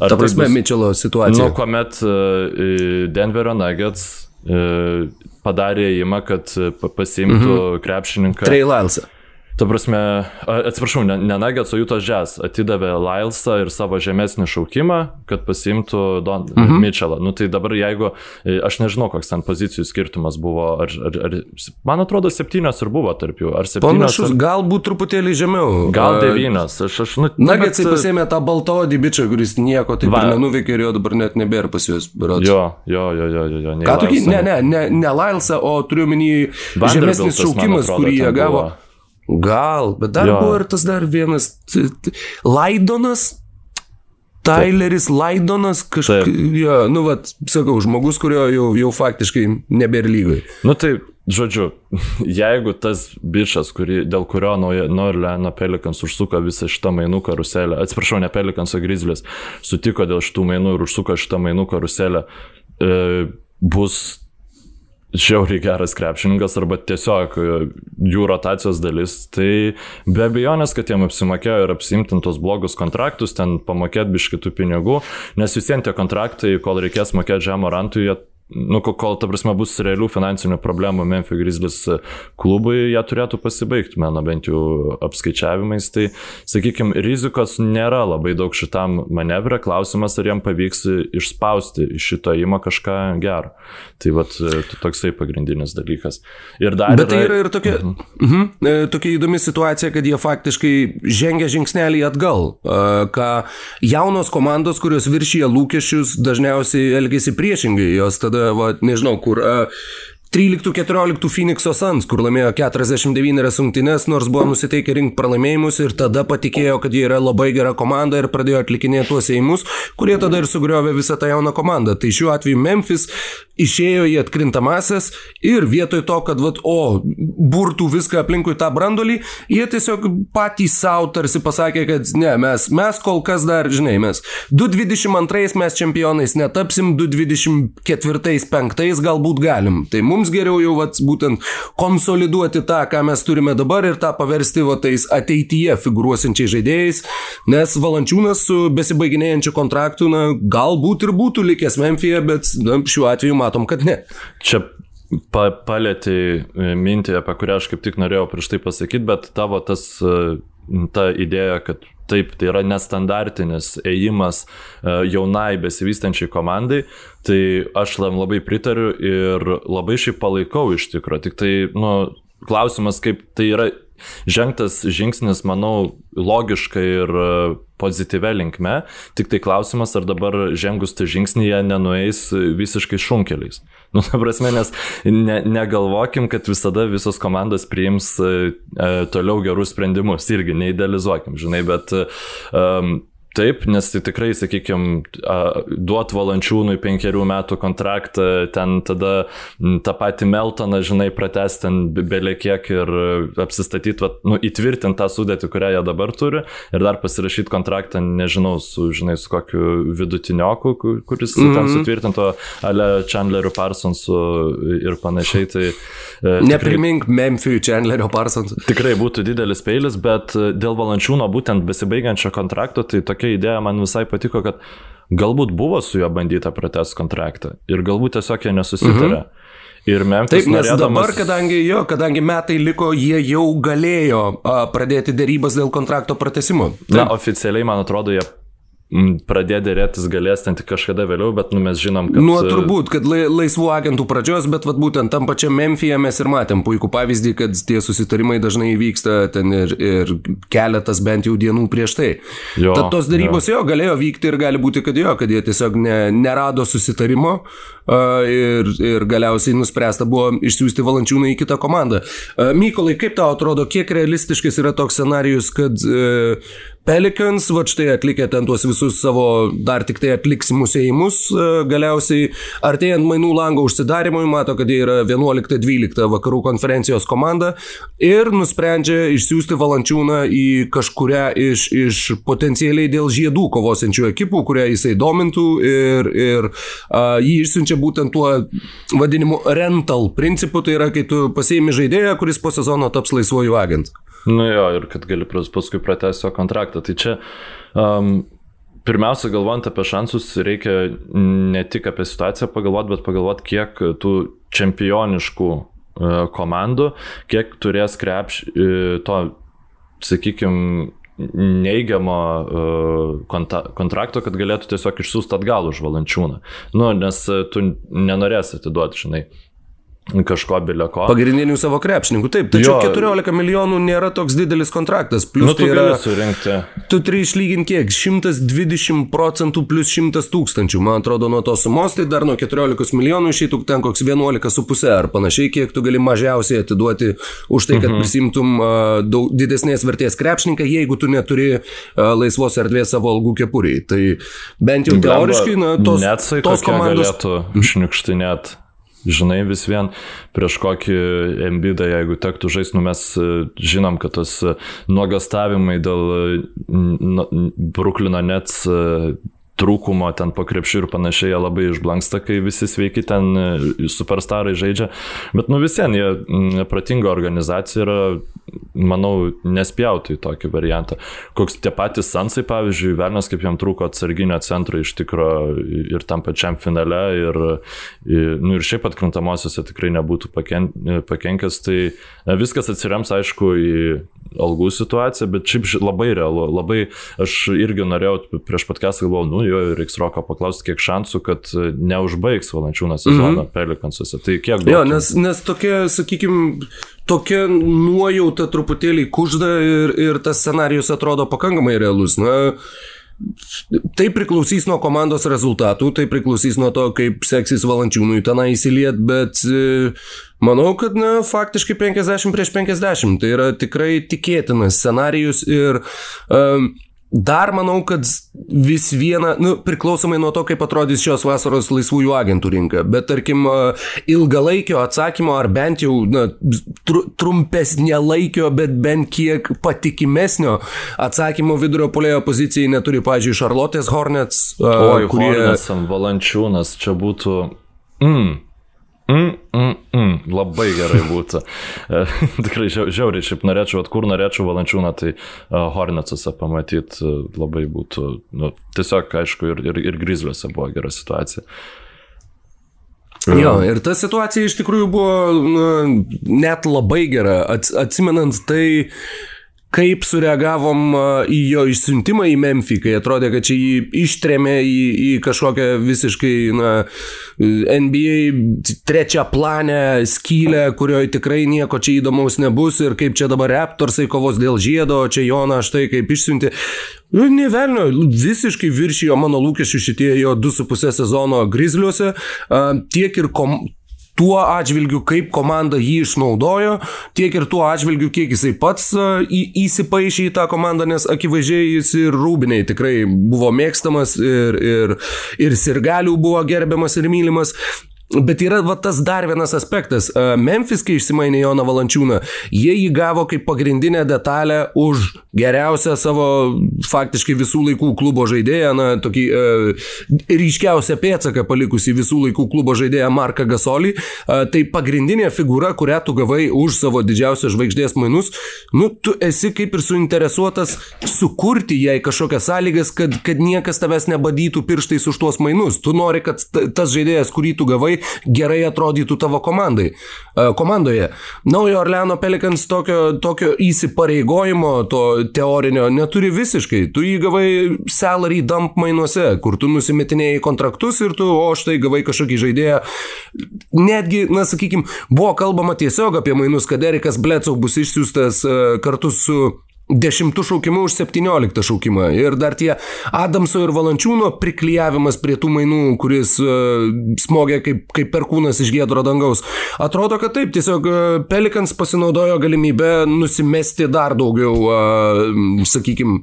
Ar Ta tai prasme, tai Mitchelo situacija. Nu, kuomet uh, Denverio Nuggets padarė įimą, kad pasiimtų -hmm. krepšininką. Trey Lylesą. Ta prasme, atsiprašau, ne, ne Nuggets, o Jutas Jazz atidavė Lylesą ir savo žemesnį šaukimą, kad pasiimtų Don mhm. Mm Mitchellą. Nu tai dabar jeigu, e, aš nežinau, koks ten pozicijų skirtumas buvo, ar, ar, ar man atrodo septynios ir buvo tarp jų, ar septynios. Panašus, ar... galbūt truputėlį žemiau. Gal devynios, aš, aš, nu. Nuggetsai bet... pasėmė tą baltodį bičią, kuris nieko taip Va. ir nenuveikė ir jo dabar net nebėra pas juos. Berods. Jo, jo, jo, jo, jo. jo Ką tu, ne, ne, ne, ne Lylesą, o turiu minį žemesnis šaukimas, kurį jie gavo. Buvo. Gal, bet dar jo. buvo ir tas dar vienas Laidonas. Tyleris Laidonas, kažkaip, ja, nu, vat, sakau, žmogus, kurio jau, jau faktiškai nebėra lygai. Nu, tai, žodžiu, jeigu tas bičias, kuri, dėl kurio Norleno Pelikans užsuko visą šitą mainų karuselę, atsiprašau, ne Pelikans, o Grizzlis, sutiko dėl šitų mainų ir užsuko šitą mainų karuselę, e, bus žiauriai geras krepšininkas arba tiesiog e, jų rotacijos dalis, tai be abejonės, kad jiem apsimokėjo ir apsimtintos blogus kontraktus, ten pamokėti biškitų pinigų, nes visiems tie kontraktai, kol reikės mokėti žemą rantų, jie nu, kol, ta prasme, bus realių finansinių problemų Memphis Grizzlies klubui, jie turėtų pasibaigti, mano bent jau apskaičiavimais. Tai, sakykime, rizikos nėra labai daug šitam manevrė, klausimas, ar jiem pavyks išspausti iš šito įmo kažką gero. Tai vat, toksai pagrindinis dalykas. Ir dar Bet tai yra, yra ir tokia, uh -huh. Uh -huh, tokia įdomi situacija, kad jie faktiškai žengia žingsnelį atgal, ką jaunos komandos, kurios viršyje lūkesčius, dažniausiai elgesi priešingai, jos tada va, nežinau, kur 13-14 Phoenix'o Suns, kur laimėjo 49 rungtynes, nors buvo nusiteikę rinkti pralaimėjimus ir tada patikėjo, kad jie yra labai gera komanda ir pradėjo atlikinėti tuos įimus, kurie tada ir sugriovė visą tą jauną komandą. Tai šiuo atveju Memphis išėjo į atkrintamasis ir vietoj to, kad, vat, o, burtų viską aplinkui tą brandolį, jie tiesiog patys savo tarsi pasakė, kad ne, mes, mes kol kas dar, žinai, mes 222 mes čempionais netapsim, 224-5 galbūt galim. Tai mums mums geriau jau vat, būtent konsoliduoti tą, ką mes turime dabar ir tą paversti va, tais ateityje figuruosinčiais žaidėjais, nes Valančiūnas su besibaiginėjančiu kontraktu, na, galbūt ir būtų likęs Memphije, bet na, šiuo atveju matom, kad ne. Čia pa, palėtė e, mintį, apie kurią aš kaip tik norėjau prieš tai pasakyti, bet tavo tas, e, ta idėja, kad taip, tai yra nestandartinis ėjimas e, jaunai besivystančiai komandai, tai aš labai pritariu ir labai šiaip palaikau iš tikrųjų. Tik tai, nu, klausimas, kaip tai yra žengtas žingsnis, manau, logiškai ir e, pozityvę linkme, tik tai klausimas, ar dabar žengus tą žingsnį jie nenueis visiškai šunkeliais. Nu, ta prasme, nes ne, negalvokim, kad visada visos komandos priims e, e toliau gerus sprendimus, irgi neidealizuokim, žinai, bet um, Taip, nes tai tikrai, sakykime, duot valančiūnui penkerių metų kontraktą, ten tada tą patį Meltoną, žinai, pratesti ten belė kiek ir apsistatyti, nu, įtvirtinti tą sudėtį, kurią jie dabar turi ir dar pasirašyti kontraktą, nežinau, su, žinai, su kokiu vidutinioku, kuris mm -hmm. ten mhm. sutvirtinto, ale Chandleriu Parsonsu ir panašiai. Tai, e, Neprimink Memphiui Chandlerio Parsonsu. Tikrai būtų didelis peilis, bet dėl valančiūno būtent besibaigiančio kontrakto, tai tokia tokia idėja man visai patiko, kad galbūt buvo su juo bandyta pratęs kontraktą ir galbūt tiesiog jie nesusitarė. Mhm. Ir Memphis. Taip, nes norėdamas... dabar, kadangi jo, kadangi metai liko, jie jau galėjo a, pradėti dėrybas dėl kontrakto pratesimo. Taip. Na, oficialiai, man atrodo, jie pradėti dėrėtis galės ten tik kažkada vėliau, bet nu, mes žinom, kad... Nuo turbūt, kad laisvų agentų pradžios, bet vat, būtent tam pačiam Memphije mes ir matėm puikų pavyzdį, kad tie susitarimai dažnai vyksta ten ir, ir keletas bent jau dienų prieš tai. Jo, Tad tos darybos jo. jo galėjo vykti ir gali būti, kad jo, kad jie tiesiog ne, nerado susitarimo uh, ir, ir galiausiai nuspręsta buvo išsiųsti valančiūną į kitą komandą. Uh, Mykolai, kaip tau atrodo, kiek realistiškas yra toks scenarius, kad uh, Pelicans, va štai atlikę ten tuos visus savo dar tik tai atliksimus įėjimus, e, galiausiai artėjant mainų lango užsidarimui, mato, kad jie yra 11-12 vakarų konferencijos komanda ir nusprendžia išsiųsti valančiūną į kažkuria iš, iš potencialiai dėl žiedų kovosinčių ekipų, kurią jisai domintų ir, ir a, jį išsiunčia būtent tuo vadinimu rental principu, tai yra, kai tu pasiimi žaidėją, kuris po sezono taps laisvojų agentų. Nu jo, ir kad gali paskui pratęsti jo kontraktą. Tai čia um, pirmiausia, galvojant apie šansus, reikia ne tik apie situaciją pagalvoti, bet pagalvoti, kiek tų čempioniškų uh, komandų, kiek turės krepš uh, to, sakykime, neigiamo konta, kontrakto, kad galėtų tiesiog išsiųsti atgal už valančiūną. Nu, nes tu nenorėsi atiduoti, žinai, kažko bileko. Pagrindinių savo krepšininkų, taip. Tačiau jo. 14 milijonų nėra toks didelis kontraktas. Plus nu, tai yra surinkti. Tu turi išlyginti kiek? 120 procentų plus 100 tūkstančių. Man atrodo, nuo tos sumos tai dar nuo 14 milijonų išeitų ten koks 11,5 ar panašiai, kiek tu gali mažiausiai atiduoti už tai, kad mhm. prisimtum uh, daug didesnės vertės krepšininką, jeigu tu neturi uh, laisvos erdvės savo algų kepuriai. Tai bent jau teoriškai, na, tos, tos komandos... Galėtų šniukštinėti Žinai, vis vien prieš kokį embidą, jeigu tektų žaisti, nu mes e, žinom, kad tas e, nuogastavimai dėl Bruklino Nets e, trūkumo ten po krepšių ir panašiai, jie labai išblanksta, kai visi sveiki ten superstarai žaidžia. Bet nu visien, jie pratinga organizacija yra manau, nespjautų į tokį variantą. Koks tie patys Sansai, pavyzdžiui, Vernas, kaip jam trūko atsarginio centro iš tikro ir tam pačiam finale, ir, nu, ir šiaip atkrintamosiose tikrai nebūtų paken, pakenkęs, tai viskas atsirems, aišku, į algų situaciją, bet šiaip labai realu, labai aš irgi norėjau prieš podcastą galvojau, nu jo, reiks Roko paklausti, kiek šansų, kad neužbaigs valančiūną sezoną mm -hmm. Pelikansuose. Tai kiek daug? Jo, nes, nes tokia, sakykime, tokia nuojauta truputėlį kužda ir, ir tas scenarius atrodo pakankamai realus. Na, Tai priklausys nuo komandos rezultatų, tai priklausys nuo to, kaip seksis valančiūnui tenai įsiliet, bet e, manau, kad na, faktiškai 50 prieš 50 tai yra tikrai tikėtinas scenarius ir um, Dar manau, kad vis viena, nu, priklausomai nuo to, kaip atrodys šios vasaros laisvųjų agentų rinka, bet tarkim, ilgalaikio atsakymo ar bent jau na, tr trumpesnė laikio, bet bent kiek patikimesnio atsakymo vidurio polėjo pozicijai neturi, pažiūrėjau, Charlotte's Hornets. Oi, kurie... Hornets, Valančiūnas, čia būtų... Mm. Mm, mm, mm, labai gerai būtų. E, tikrai žiauriai, šiaip norėčiau, at kur norėčiau valančiūną, tai uh, Hornetsuose pamatyti uh, labai būtų, nu, tiesiog, aišku, ir, ir, ir Grizliuose buvo gera situacija. Jo, ir ta situacija iš tikrųjų buvo nu, net labai gera, atsimenant tai, kaip sureagavom į jo išsiuntimą į Memphį, kai atrodė, kad čia jį ištrėmė į, į kažkokią visiškai na, NBA trečią planę skylę, kurioje tikrai nieko čia įdomaus nebus ir kaip čia dabar Raptorsai kovos dėl žiedo, čia Jona štai kaip išsiunti. Nu, nevelnio, visiškai viršijo mano lūkesčių šitie jo 2,5 sezono grizliuose, tiek ir kom tuo atžvilgiu, kaip komanda jį išnaudojo, tiek ir tuo atžvilgiu, kiek jisai pats į, įsipaišė į tą komandą, nes akivaizdžiai jis ir rūbiniai tikrai buvo mėgstamas ir, ir, ir sirgalių buvo gerbiamas ir mylimas. Bet yra va, tas dar vienas aspektas. Memphis, kai išsimainė Joną Valančiūną, jie jį gavo kaip pagrindinę detalę už geriausią savo faktiškai visų laikų klubo žaidėją, na, tokį e, ryškiausią pėdsaką palikusį visų laikų klubo žaidėją Marką Gasolį. E, tai pagrindinė figūra, kurią tu gavai už savo didžiausios žvaigždės mainus, nu, tu esi kaip ir suinteresuotas sukurti jai kažkokias sąlygas, kad, kad niekas tavęs nebadytų pirštais už tuos mainus. Tu nori, kad tas žaidėjas, kurį tu gavai, gerai atrodytų tavo komandai, e, komandoje. Naujo Orleano Pelikans tokio, tokio įsipareigojimo, to teorinio neturi visiškai. Tu jį gavai salary dump mainuose, kur tu nusimetinėjai kontraktus ir tu, o štai gavai kažkokį žaidėją. Netgi, na sakykime, buvo kalbama tiesiog apie mainus, kad Erikas Blecau bus išsiųstas e, kartu su dešimtų šaukimų už 17 šaukimą. Ir dar tie Adamso ir Valančiūno priklyjavimas prie tų mainų, kuris uh, smogė kaip, kaip perkūnas iš gėdro dangaus. Atrodo, kad taip, tiesiog uh, Pelikans pasinaudojo galimybę nusimesti dar daugiau, uh, sakykime,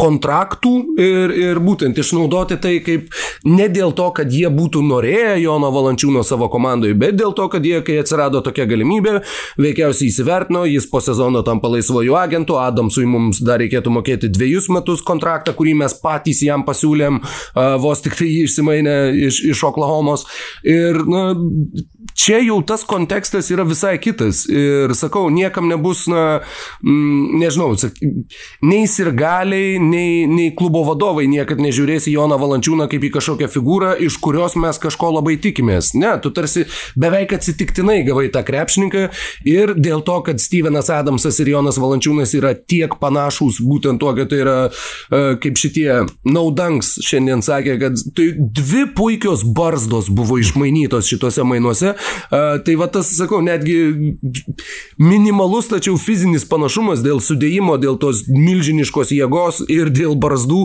kontraktų ir, ir būtent išnaudoti tai kaip ne dėl to, kad jie būtų norėję Jono Valančiūno savo komandoje, bet dėl to, kad jie, kai atsirado tokia galimybė, veikiausiai įsivertino, jis po sezono tampa laisvojų agentų, Adamsui mums dar reikėtų mokėti dviejus metus kontraktą, kurį mes patys jam pasiūlėm, vos tik tai jį išsimainę iš, iš Oklahomos. Ir na, čia jau tas kontekstas yra visai kitas. Ir sakau, niekam nebus, na, mm, nežinau, nei sirgaliai, nei, nei klubo vadovai niekad nežiūrės į Joną Valančiūną kaip į kažkokią figūrą, iš kurios mes kažko labai tikimės. Ne, tu tarsi beveik atsitiktinai gavai tą krepšininką ir dėl to, kad Stevenas Adamsas ir Jonas Valančiūnas yra tiek panašus, būtent tuo, kad tai yra uh, kaip šitie naudanks šiandien sakė, kad tai dvi puikios barzdos buvo išmainytos šituose mainuose. Uh, tai va tas, sakau, netgi minimalus, tačiau fizinis panašumas dėl sudėjimo, dėl tos milžiniškos jėgos ir dėl barzdų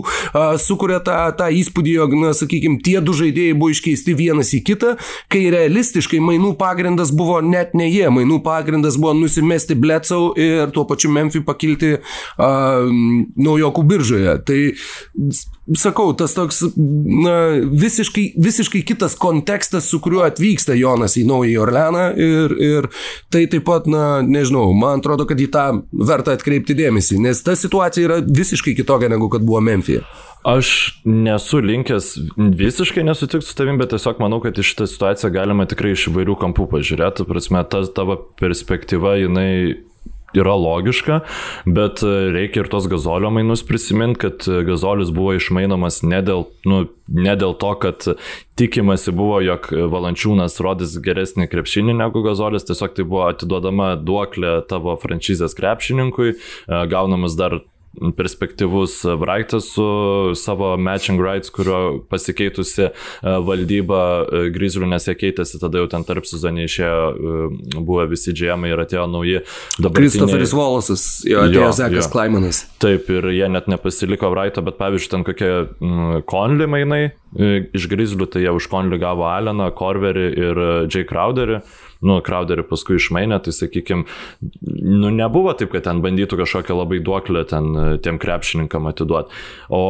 sukuria tą, tą įspūdį, jog, na, sakykime, tie du žaidėjai buvo iškeisti vienas į kitą, kai realistiškai mainų pagrindas buvo net ne jie, mainų pagrindas buvo nusimesti Blecau ir tuo pačiu Memphis pakilti a, naujokų biržoje. Tai sakau, tas toks na, visiškai, visiškai kitas kontekstas, su kuriuo atvyksta Jonas į Naująjį Orleaną ir, ir tai taip pat, na, nežinau, man atrodo, kad į tą verta atkreipti dėmesį, nes ta situacija yra visiškai kitokia negu kad buvo Memphis. Aš nesu linkęs visiškai nesutikti su tavim, bet tiesiog manau, kad iš šitą situaciją galima tikrai iš įvairių kampų pažiūrėti. Prasme, ta tavo perspektyva, jinai yra logiška, bet reikia ir tos gazolio mainus prisiminti, kad gazolis buvo išmainomas ne dėl, nu, ne dėl to, kad tikimasi buvo, jog Valančiūnas rodys geresnį krepšinį negu gazolis, tiesiog tai buvo atiduodama duoklė tavo franšizės krepšininkui, gaunamas dar perspektyvus Brightas su savo matching rights, kurio pasikeitusi e, valdyba e, Grizzlių nes jie keitėsi, tada jau ten tarp sezonį išėjo, e, buvo visi džiamai ir atėjo nauji. Kristoferis Wallace'as, jo atėjo Zekas Klaimanas. Taip, ir jie net nepasiliko Brighto, bet pavyzdžiui, ten kokie mm, Conley mainai iš Grizzlių, tai jie už Conley gavo Alleną, Korverį ir Jay Crowderį nu, Crowderį paskui išmainė, tai sakykime, nu, nebuvo taip, kad ten bandytų kažkokią labai duoklę ten e, tiem krepšininkam atiduoti. O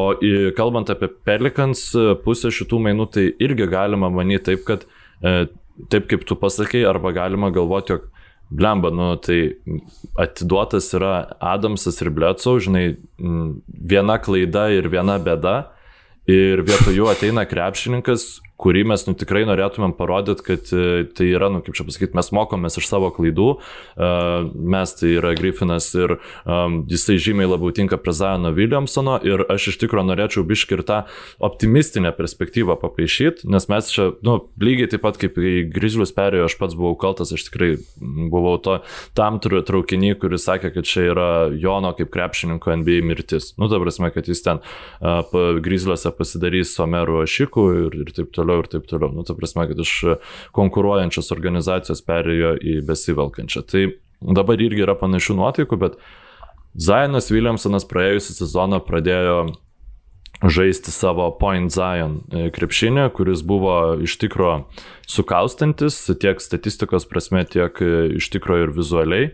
kalbant apie Pelikans e, pusę šitų mainų, tai irgi galima manyti taip, kad e, taip kaip tu pasakai, arba galima galvoti, jog Blemba, nu tai atiduotas yra Adamsas ir Blecau, žinai, viena klaida ir viena bėda. Ir vietoj jų ateina krepšininkas, kurį mes nu, tikrai norėtumėm parodyti, kad e, tai yra, nu, kaip čia pasakyti, mes mokomės iš savo klaidų, uh, mes tai yra Griffinas ir um, jisai žymiai labiau tinka prie Zajono Williamsono ir aš iš tikrųjų norėčiau biškirtą optimistinę perspektyvą papaišyti, nes mes čia, nu, lygiai taip pat kaip į Grizzlius perėjo, aš pats buvau kaltas, aš tikrai buvau to, tam traukinį, kuris sakė, kad čia yra Jono kaip krepšininko NBA mirtis. Nu, ta prasme, kad jis ten uh, Grizzliuose pasidarys Somerų Ašikų ir, ir taip toliau toliau ir taip toliau. Nu, ta prasme, kad iš konkuruojančios organizacijos perėjo į besivelkančią. Tai dabar irgi yra panašių nuotaikų, bet Zainas Williamsonas praėjusią sezoną pradėjo žaisti savo Point Zion e, krepšinį, kuris buvo iš tikro sukaustantis tiek statistikos prasme, tiek e, iš tikro ir vizualiai.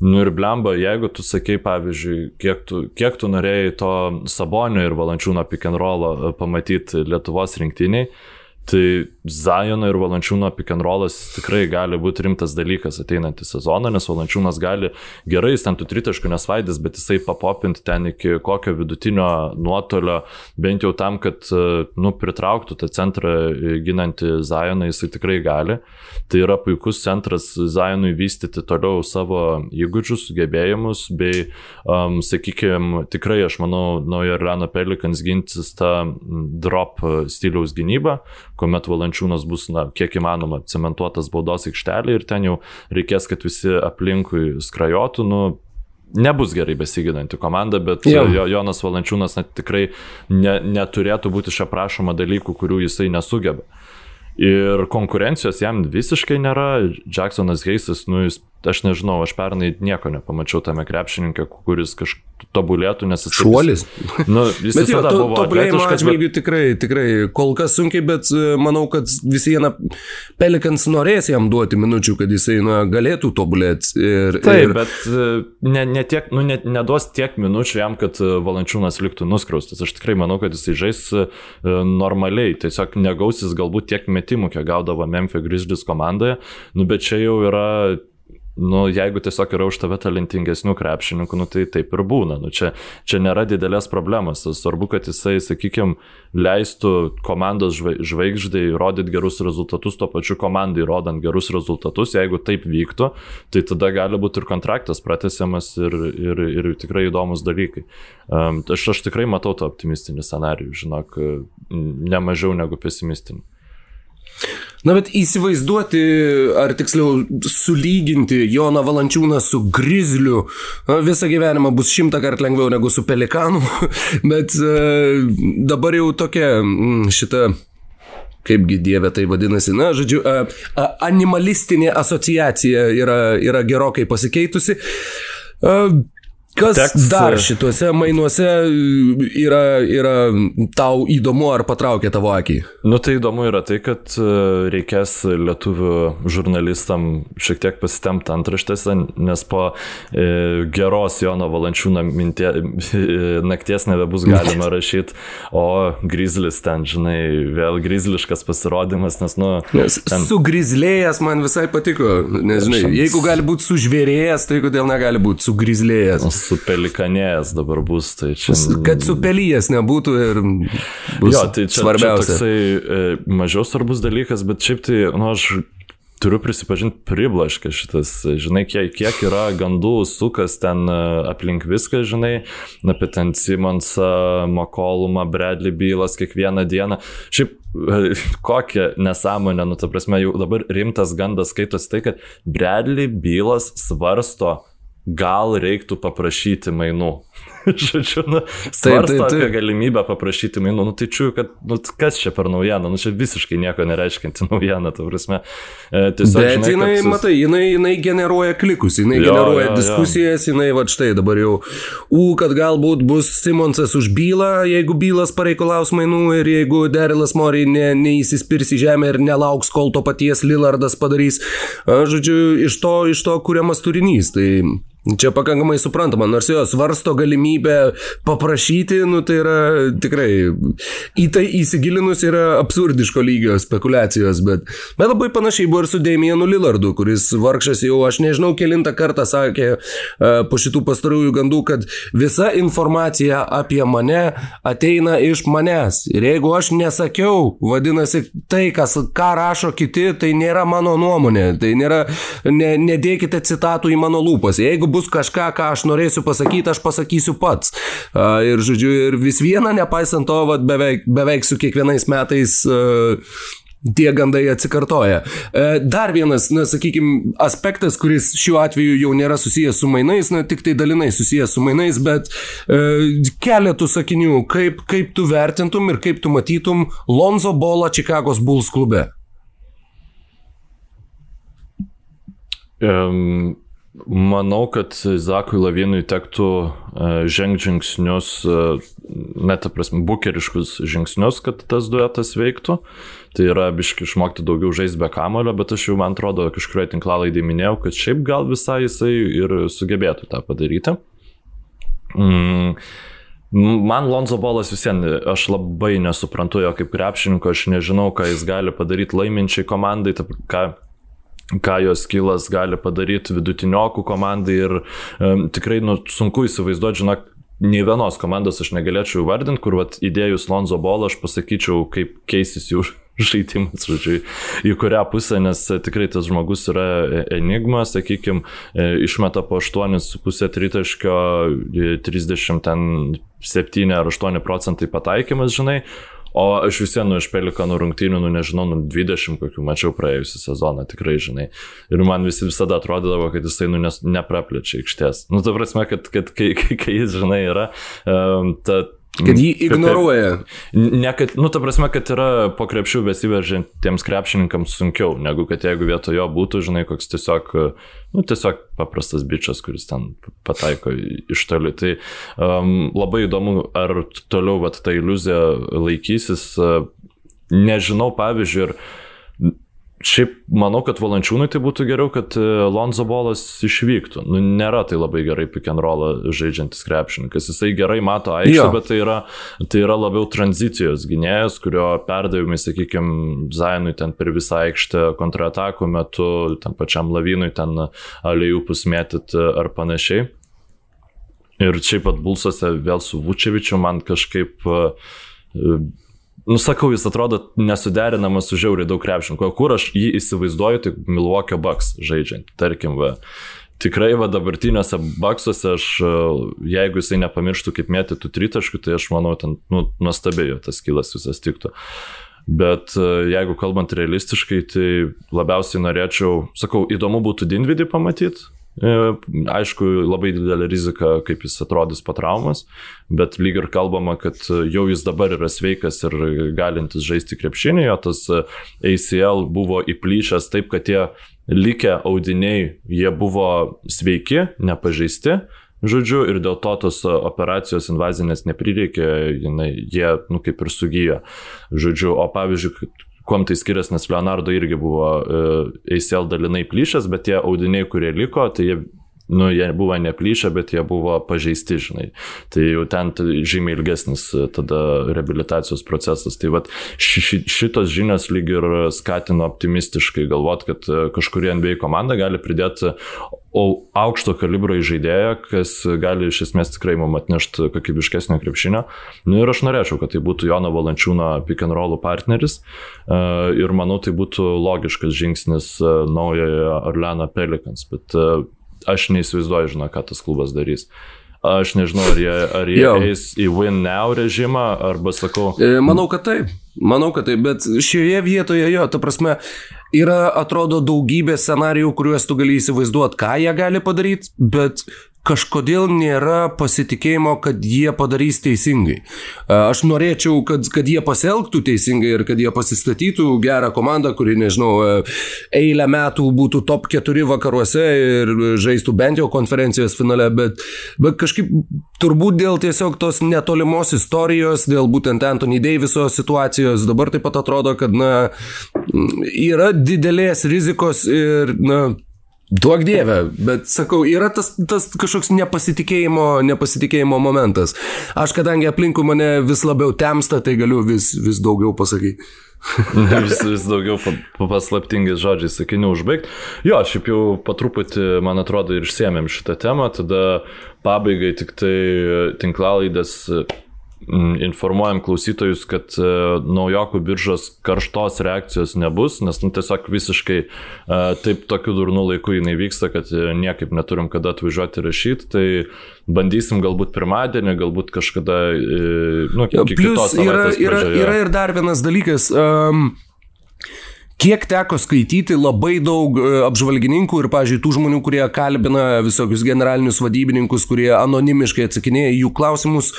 Nu ir blemba, jeigu tu sakei, pavyzdžiui, kiek tu, kiek tu norėjai to Sabonio ir Valančiūno pick and roll pamatyti Lietuvos rinktiniai, Tai Zajono ir Valančiūno pick and rollas tikrai gali būti rimtas dalykas ateinantį sezoną, nes Valančiūnas gali gerai, jis ten tų tritaškų nesvaidys, bet jisai papopinti ten iki kokio vidutinio nuotolio, bent jau tam, kad nu, pritrauktų tą centrą ginantį Zajoną, jisai tikrai gali. Tai yra puikus centras Zajonui vystyti toliau savo įgūdžius, sugebėjimus, bei, um, sakykime, tikrai aš manau, naujo Orleano Pelikans gintis tą drop stiliaus gynybą kuomet Valančiūnas bus, na, kiek įmanoma, cementuotas baudos aikštelė ir ten jau reikės, kad visi aplinkui skrajotų, nu, nebus gerai besiginanti komanda, bet jo. Jo, Jonas Valančiūnas net tikrai ne, neturėtų būti iš aprašoma dalykų, kurių jisai nesugeba. Ir konkurencijos jam visiškai nėra. Jacksonas Heisas, nu, jis aš nežinau, aš pernai nieko nepamačiau tame krepšininkė, kuris kažkaip tobulėtų, nes jis... Šuolis. Nu, jis bet jo, to, tobulėjimo atžvilgių bet... tikrai, tikrai, kol kas sunkiai, bet e, manau, kad vis viena Pelikans norės jam duoti minučių, kad jisai nu, galėtų tobulėti. Ir, Taip, ir... bet e, ne, ne tiek, nu, ne, neduos tiek minučių jam, kad e, Valančiūnas liktų nuskriaustas. Aš tikrai manau, kad jisai žais normaliai, tiesiog negausis galbūt tiek metimų, kiek gaudavo Memphis Grizzlies komandoje, nu, bet čia jau yra nu, jeigu tiesiog yra už tave talentingesnių krepšininkų, nu, tai taip ir būna. Nu, čia, čia nėra didelės problemos. Svarbu, kad jisai, sakykime, leistų komandos žvaigždai rodyti gerus rezultatus, tuo pačiu komandai rodant gerus rezultatus. Jeigu taip vyktų, tai tada gali būti ir kontraktas pratesiamas ir, ir, ir tikrai įdomus dalykai. Um, aš, aš tikrai matau tą optimistinį scenarijų, žinok, ne mažiau negu pesimistinį. Na bet įsivaizduoti, ar tiksliau sulyginti Joną Valančiūną su Grizliu visą gyvenimą bus šimtą kartų lengviau negu su Pelikanu, bet e, dabar jau tokia šita kaipgi dievė tai vadinasi, na, žodžiu, a, animalistinė asociacija yra, yra gerokai pasikeitusi. Kas Teks... dar šituose mainuose yra, yra tau įdomu ar patraukia tavo akį? Nu tai įdomu yra tai, kad e, reikės lietuvių žurnalistam šiek tiek pasitemti antraštėse, nes po e, geros Jono Valančiūno mintie, e, nakties nebebus galima rašyti, o Grizzlis ten, žinai, vėl grizliškas pasirodymas, nes, nu... Nes ten... Sugrizlėjęs man visai patiko, nes, žinai, jeigu gali būti sužvėrėjęs, tai kodėl negali būti sugrizlėjęs? Supelikanėjęs dabar bus, tai čia. Kad supelyjas nebūtų ir... Jo, tai čia, svarbiausia. čia toksai e, mažiau svarbus dalykas, bet šiaip tai, nu, aš turiu prisipažinti, priblaškė šitas, žinai, kiek, kiek yra gandų sukas ten e, aplink viską, žinai, apie ten Simonsą, Makolumą, Bradley bylas kiekvieną dieną. Šiaip e, kokią nesąmonę, nu, ta prasme, jau dabar rimtas gandas skaitosi tai, kad Bradley bylas svarsto gal reiktų paprašyti mainų. Žodžiu, nu, svarsto taip, taip, taip. apie galimybę paprašyti mainų, nu tai čiū, kad, nu, kas čia per naujieną, nu čia visiškai nieko nereiškinti naujieną, ta prasme. E, tiesiog, Bet žinai, jinai, kad... matai, jinai, jinai generuoja klikus, jinai jo, generuoja jo, diskusijas, jo. jinai va štai dabar jau, u, kad galbūt bus Simonsas už bylą, jeigu bylas pareikalaus mainų ir jeigu Derilas Mori ne, neįsispirs į žemę ir nelauks, kol to paties Lillardas padarys, a, žodžiu, iš to, iš to kuriamas turinys. Tai Čia pakankamai suprantama, nors jo svarsto galimybę paprašyti, nu tai yra tikrai į tai įsigilinus yra absurdiško lygio spekulacijos, bet, bet labai panašiai buvo ir su Damienu Lillardu, kuris vargšas jau aš nežinau kilintą kartą sakė uh, po šitų pastarųjų gandų, kad visa informacija apie mane ateina iš manęs. Ir jeigu aš nesakiau, vadinasi, tai, kas, ką rašo kiti, tai nėra mano nuomonė, tai nėra, ne, nedėkite citatų į mano lūpas. Jeigu bus kažką, ką aš norėsiu pasakyti, aš pasakysiu pats. Ir, žodžiu, ir vis viena, nepaisant to, vat, beveik, beveik su kiekvienais metais tie gandai atsikartoja. Dar vienas, na, sakykime, aspektas, kuris šiuo atveju jau nėra susijęs su mainais, na, tik tai dalinai susijęs su mainais, bet e, keletų sakinių, kaip, kaip tu vertintum ir kaip tu matytum Lonzo Bolą Čikagos Bulls klube. Um, Manau, kad Zakui Lavinui tektų e, žengti žingsnius e, net, prasme, bukeriškus žingsnius, kad tas duetas veiktų. Tai yra biški išmokti daugiau žaisti be kamulio, bet aš jau, man atrodo, kažkurioje tinklalaidėje minėjau, kad šiaip gal visai jisai ir sugebėtų tą padaryti. Mm. Man Lonzo Bolas visien, aš labai nesuprantu jo kaip krepšininko, aš nežinau, ką jis gali padaryti laiminčiai komandai, ką, ką jos kilas gali padaryti vidutiniokų komandai ir um, tikrai nu, sunku įsivaizduoti, žinok, nei vienos komandos aš negalėčiau vardinti, kur vat, įdėjus Lonzo Bolą aš pasakyčiau, kaip keisis jų žaidimas, žodžiu, į kurią pusę, nes tikrai tas žmogus yra enigma, sakykime, išmeta po 8,5 tritaškio, 37 ar 8 procentai pataikymas, žinai, O aš vis vien nu, iš pelikanų rungtynių, nu nežinau, nu 20 kokių mačiau praėjusią sezoną, tikrai žinai. Ir man visi visada atrodydavo, kad jisai nu, nes, nepraplečia aikštės. Nu, ta prasme, kad, kad kai, kai, kai jis, žinai, yra, um, ta Kad jį ignoruoja. Ne, kad, nu, ta prasme, kad yra po krepšių besiveržiantiems krepšininkams sunkiau, negu kad jeigu vietoj jo būtų, žinai, koks tiesiog, nu, tiesiog paprastas bičias, kuris ten pataiko iš toli. Tai um, labai įdomu, ar toliau vat, ta iliuzija laikysis. Uh, nežinau, pavyzdžiui, ir Šiaip manau, kad valančiūnui tai būtų geriau, kad e, Lonzo Bolas išvyktų. Nu, nėra tai labai gerai pick and roll žaidžiantis krepšininkas. Jisai gerai mato aikštę, bet tai yra, tai yra labiau tranzicijos gynėjas, kurio perdavimai, sakykime, Zainui ten per visą aikštę kontratakų metu, tam pačiam Lavinui ten aliejų pusmėtit ar panašiai. Ir šiaip pat Bulsose vėl su Vučevičiu man kažkaip Nusakau, jis atrodo nesuderinamas su žiauriai daug krepšininkų. Kur aš jį įsivaizduoju, tai Milwaukee Bucks žaidžiant. Tarkim, va, tikrai va dabartiniuose baksuose aš, jeigu jisai nepamirštų kaip mėtytų tritaškų, tai aš manau, ten nu, nuostabiai tas kilas visas tiktų. Bet jeigu kalbant realistiškai, tai labiausiai norėčiau, sakau, įdomu būtų Dinvidį pamatyti, E, aišku, labai didelė rizika, kaip jis atrodys po traumas, bet lyg ir kalbama, kad jau jis dabar yra sveikas ir galintis žaisti krepšinį, jo tas ACL buvo įplyšęs taip, kad tie likę audiniai, jie buvo sveiki, nepažeisti. Žodžiu, ir dėl to tos operacijos invazinės neprireikė, jinai, jie, nu, kaip ir sugyjo. Žodžiu, o pavyzdžiui, kuom tai skiriasi, nes Leonardo irgi buvo e, ACL dalinai plyšęs, bet tie audiniai, kurie liko, tai jie nu, jie buvo neplyšę, bet jie buvo pažeisti, žinai. Tai jau ten žymiai ilgesnis e, tada rehabilitacijos procesas. Tai vad ši, šitos žinios lyg ir skatino optimistiškai galvot, kad e, kažkuri NBA komanda gali pridėti o aukšto kalibro žaidėją, kas gali iš esmės tikrai mums atnešti kokybiškesnio krepšinio. Nu, ir aš norėčiau, kad tai būtų Jono Valančiūno pick and roll partneris. E, ir manau, tai būtų logiškas žingsnis e, naujojo Orleano Pelikans. Bet e, aš neįsivaizduoju, žinau, ką tas klubas darys. Aš nežinau, ar jie, ar jie eis į win now režimą, arba sakau. Manau, kad taip. Manau, kad taip, bet šioje vietoje jo, ta prasme, yra, atrodo, daugybė scenarijų, kuriuos tu gali įsivaizduoti, ką jie gali padaryti, bet kažkodėl nėra pasitikėjimo, kad jie padarys teisingai. Aš norėčiau, kad, kad jie pasielgtų teisingai ir kad jie pasistatytų gerą komandą, kuri, nežinau, eilę metų būtų top 4 vakaruose ir žaistų bent jau konferencijos finale, bet, bet kažkaip turbūt dėl tiesiog tos netolimos istorijos, dėl būtent Anthony Daviso situacijos, dabar taip pat atrodo, kad, na, yra didelės rizikos ir, na, Duok dievę, bet sakau, yra tas, tas kažkoks nepasitikėjimo, nepasitikėjimo momentas. Aš kadangi aplinkų mane vis labiau temsta, tai galiu vis, vis daugiau pasakyti. vis, vis daugiau paslaptingais žodžiais sakinių užbaigti. Jo, šiaip jau patruputį, man atrodo, ir išsiemėm šitą temą, tada pabaigai tik tai tinklalaidės Mm, informuojam klausytojus, kad e, naujokų biržos karštos reakcijos nebus, nes nu, tiesiog visiškai e, taip tokiu durnu laiku jinai vyksta, kad e, niekaip neturim kada atvažiuoti rašyti, tai bandysim galbūt pirmadienį, galbūt kažkada, nu, iki kitos yra, yra, yra ir dar vienas dalykas. Um, Kiek teko skaityti labai daug apžvalgininkų ir, pažiūrėjau, tų žmonių, kurie kalbina visokius generalinius vadybininkus, kurie anonimiškai atsakinėja jų klausimus,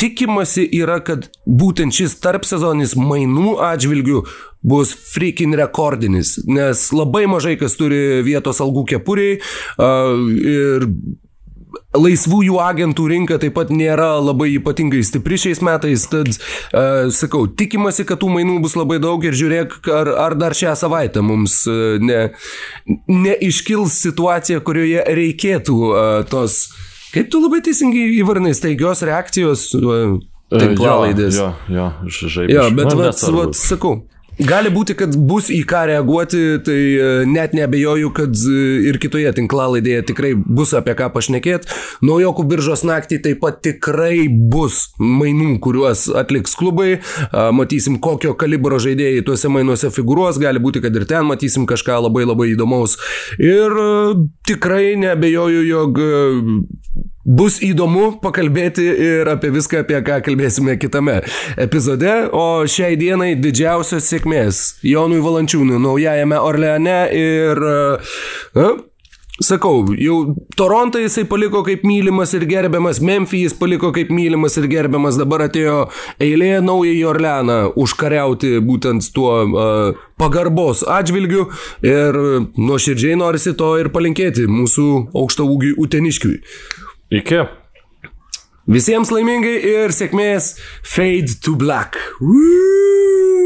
tikimasi yra, kad būtent šis tarpsezonis mainų atžvilgių bus freaking rekordinis, nes labai mažai kas turi vietos algų kepuriai uh, ir laisvųjų agentų rinka taip pat nėra labai ypatingai stipri šiais metais, tad, uh, sakau, tikimasi, kad tų mainų bus labai daug ir žiūrėk, ar, ar dar šią savaitę mums uh, ne, neiškils situacija, kurioje reikėtų uh, tos, kaip tu labai teisingai įvarnai, staigios reakcijos uh, tinklalaidės. Jo, jo, žaibiškai. Jo, bet, nu, vat, vat, sakau. Gali būti, kad bus į ką reaguoti, tai e, net nebejoju, kad e, ir kitoje tinklalaidėje tikrai bus apie ką pašnekėti. Naujokų biržos naktį taip pat tikrai bus mainų, kuriuos atliks klubai. Matysim, kokio kalibro žaidėjai tuose mainuose figūruos. Gali būti, kad ir ten matysim kažką labai labai įdomaus. Ir e, tikrai nebejoju, jog Bus įdomu pakalbėti ir apie viską, apie ką kalbėsime kitame epizode, o šiai dienai didžiausios sėkmės Jonui Valančiūnui naujajame Orleane ir... Uh, Sakau, jau Torontą jisai paliko kaip mylimas ir gerbiamas, Memphis jis paliko kaip mylimas ir gerbiamas, dabar atėjo eilė naujai Orleaną užkariauti būtent tuo uh, pagarbos atžvilgiu ir nuoširdžiai norisi to ir palinkėti mūsų aukšto ūgiui uteniškiui. Iki. Visiems laimingai ir sėkmės Fade to Black. Woo!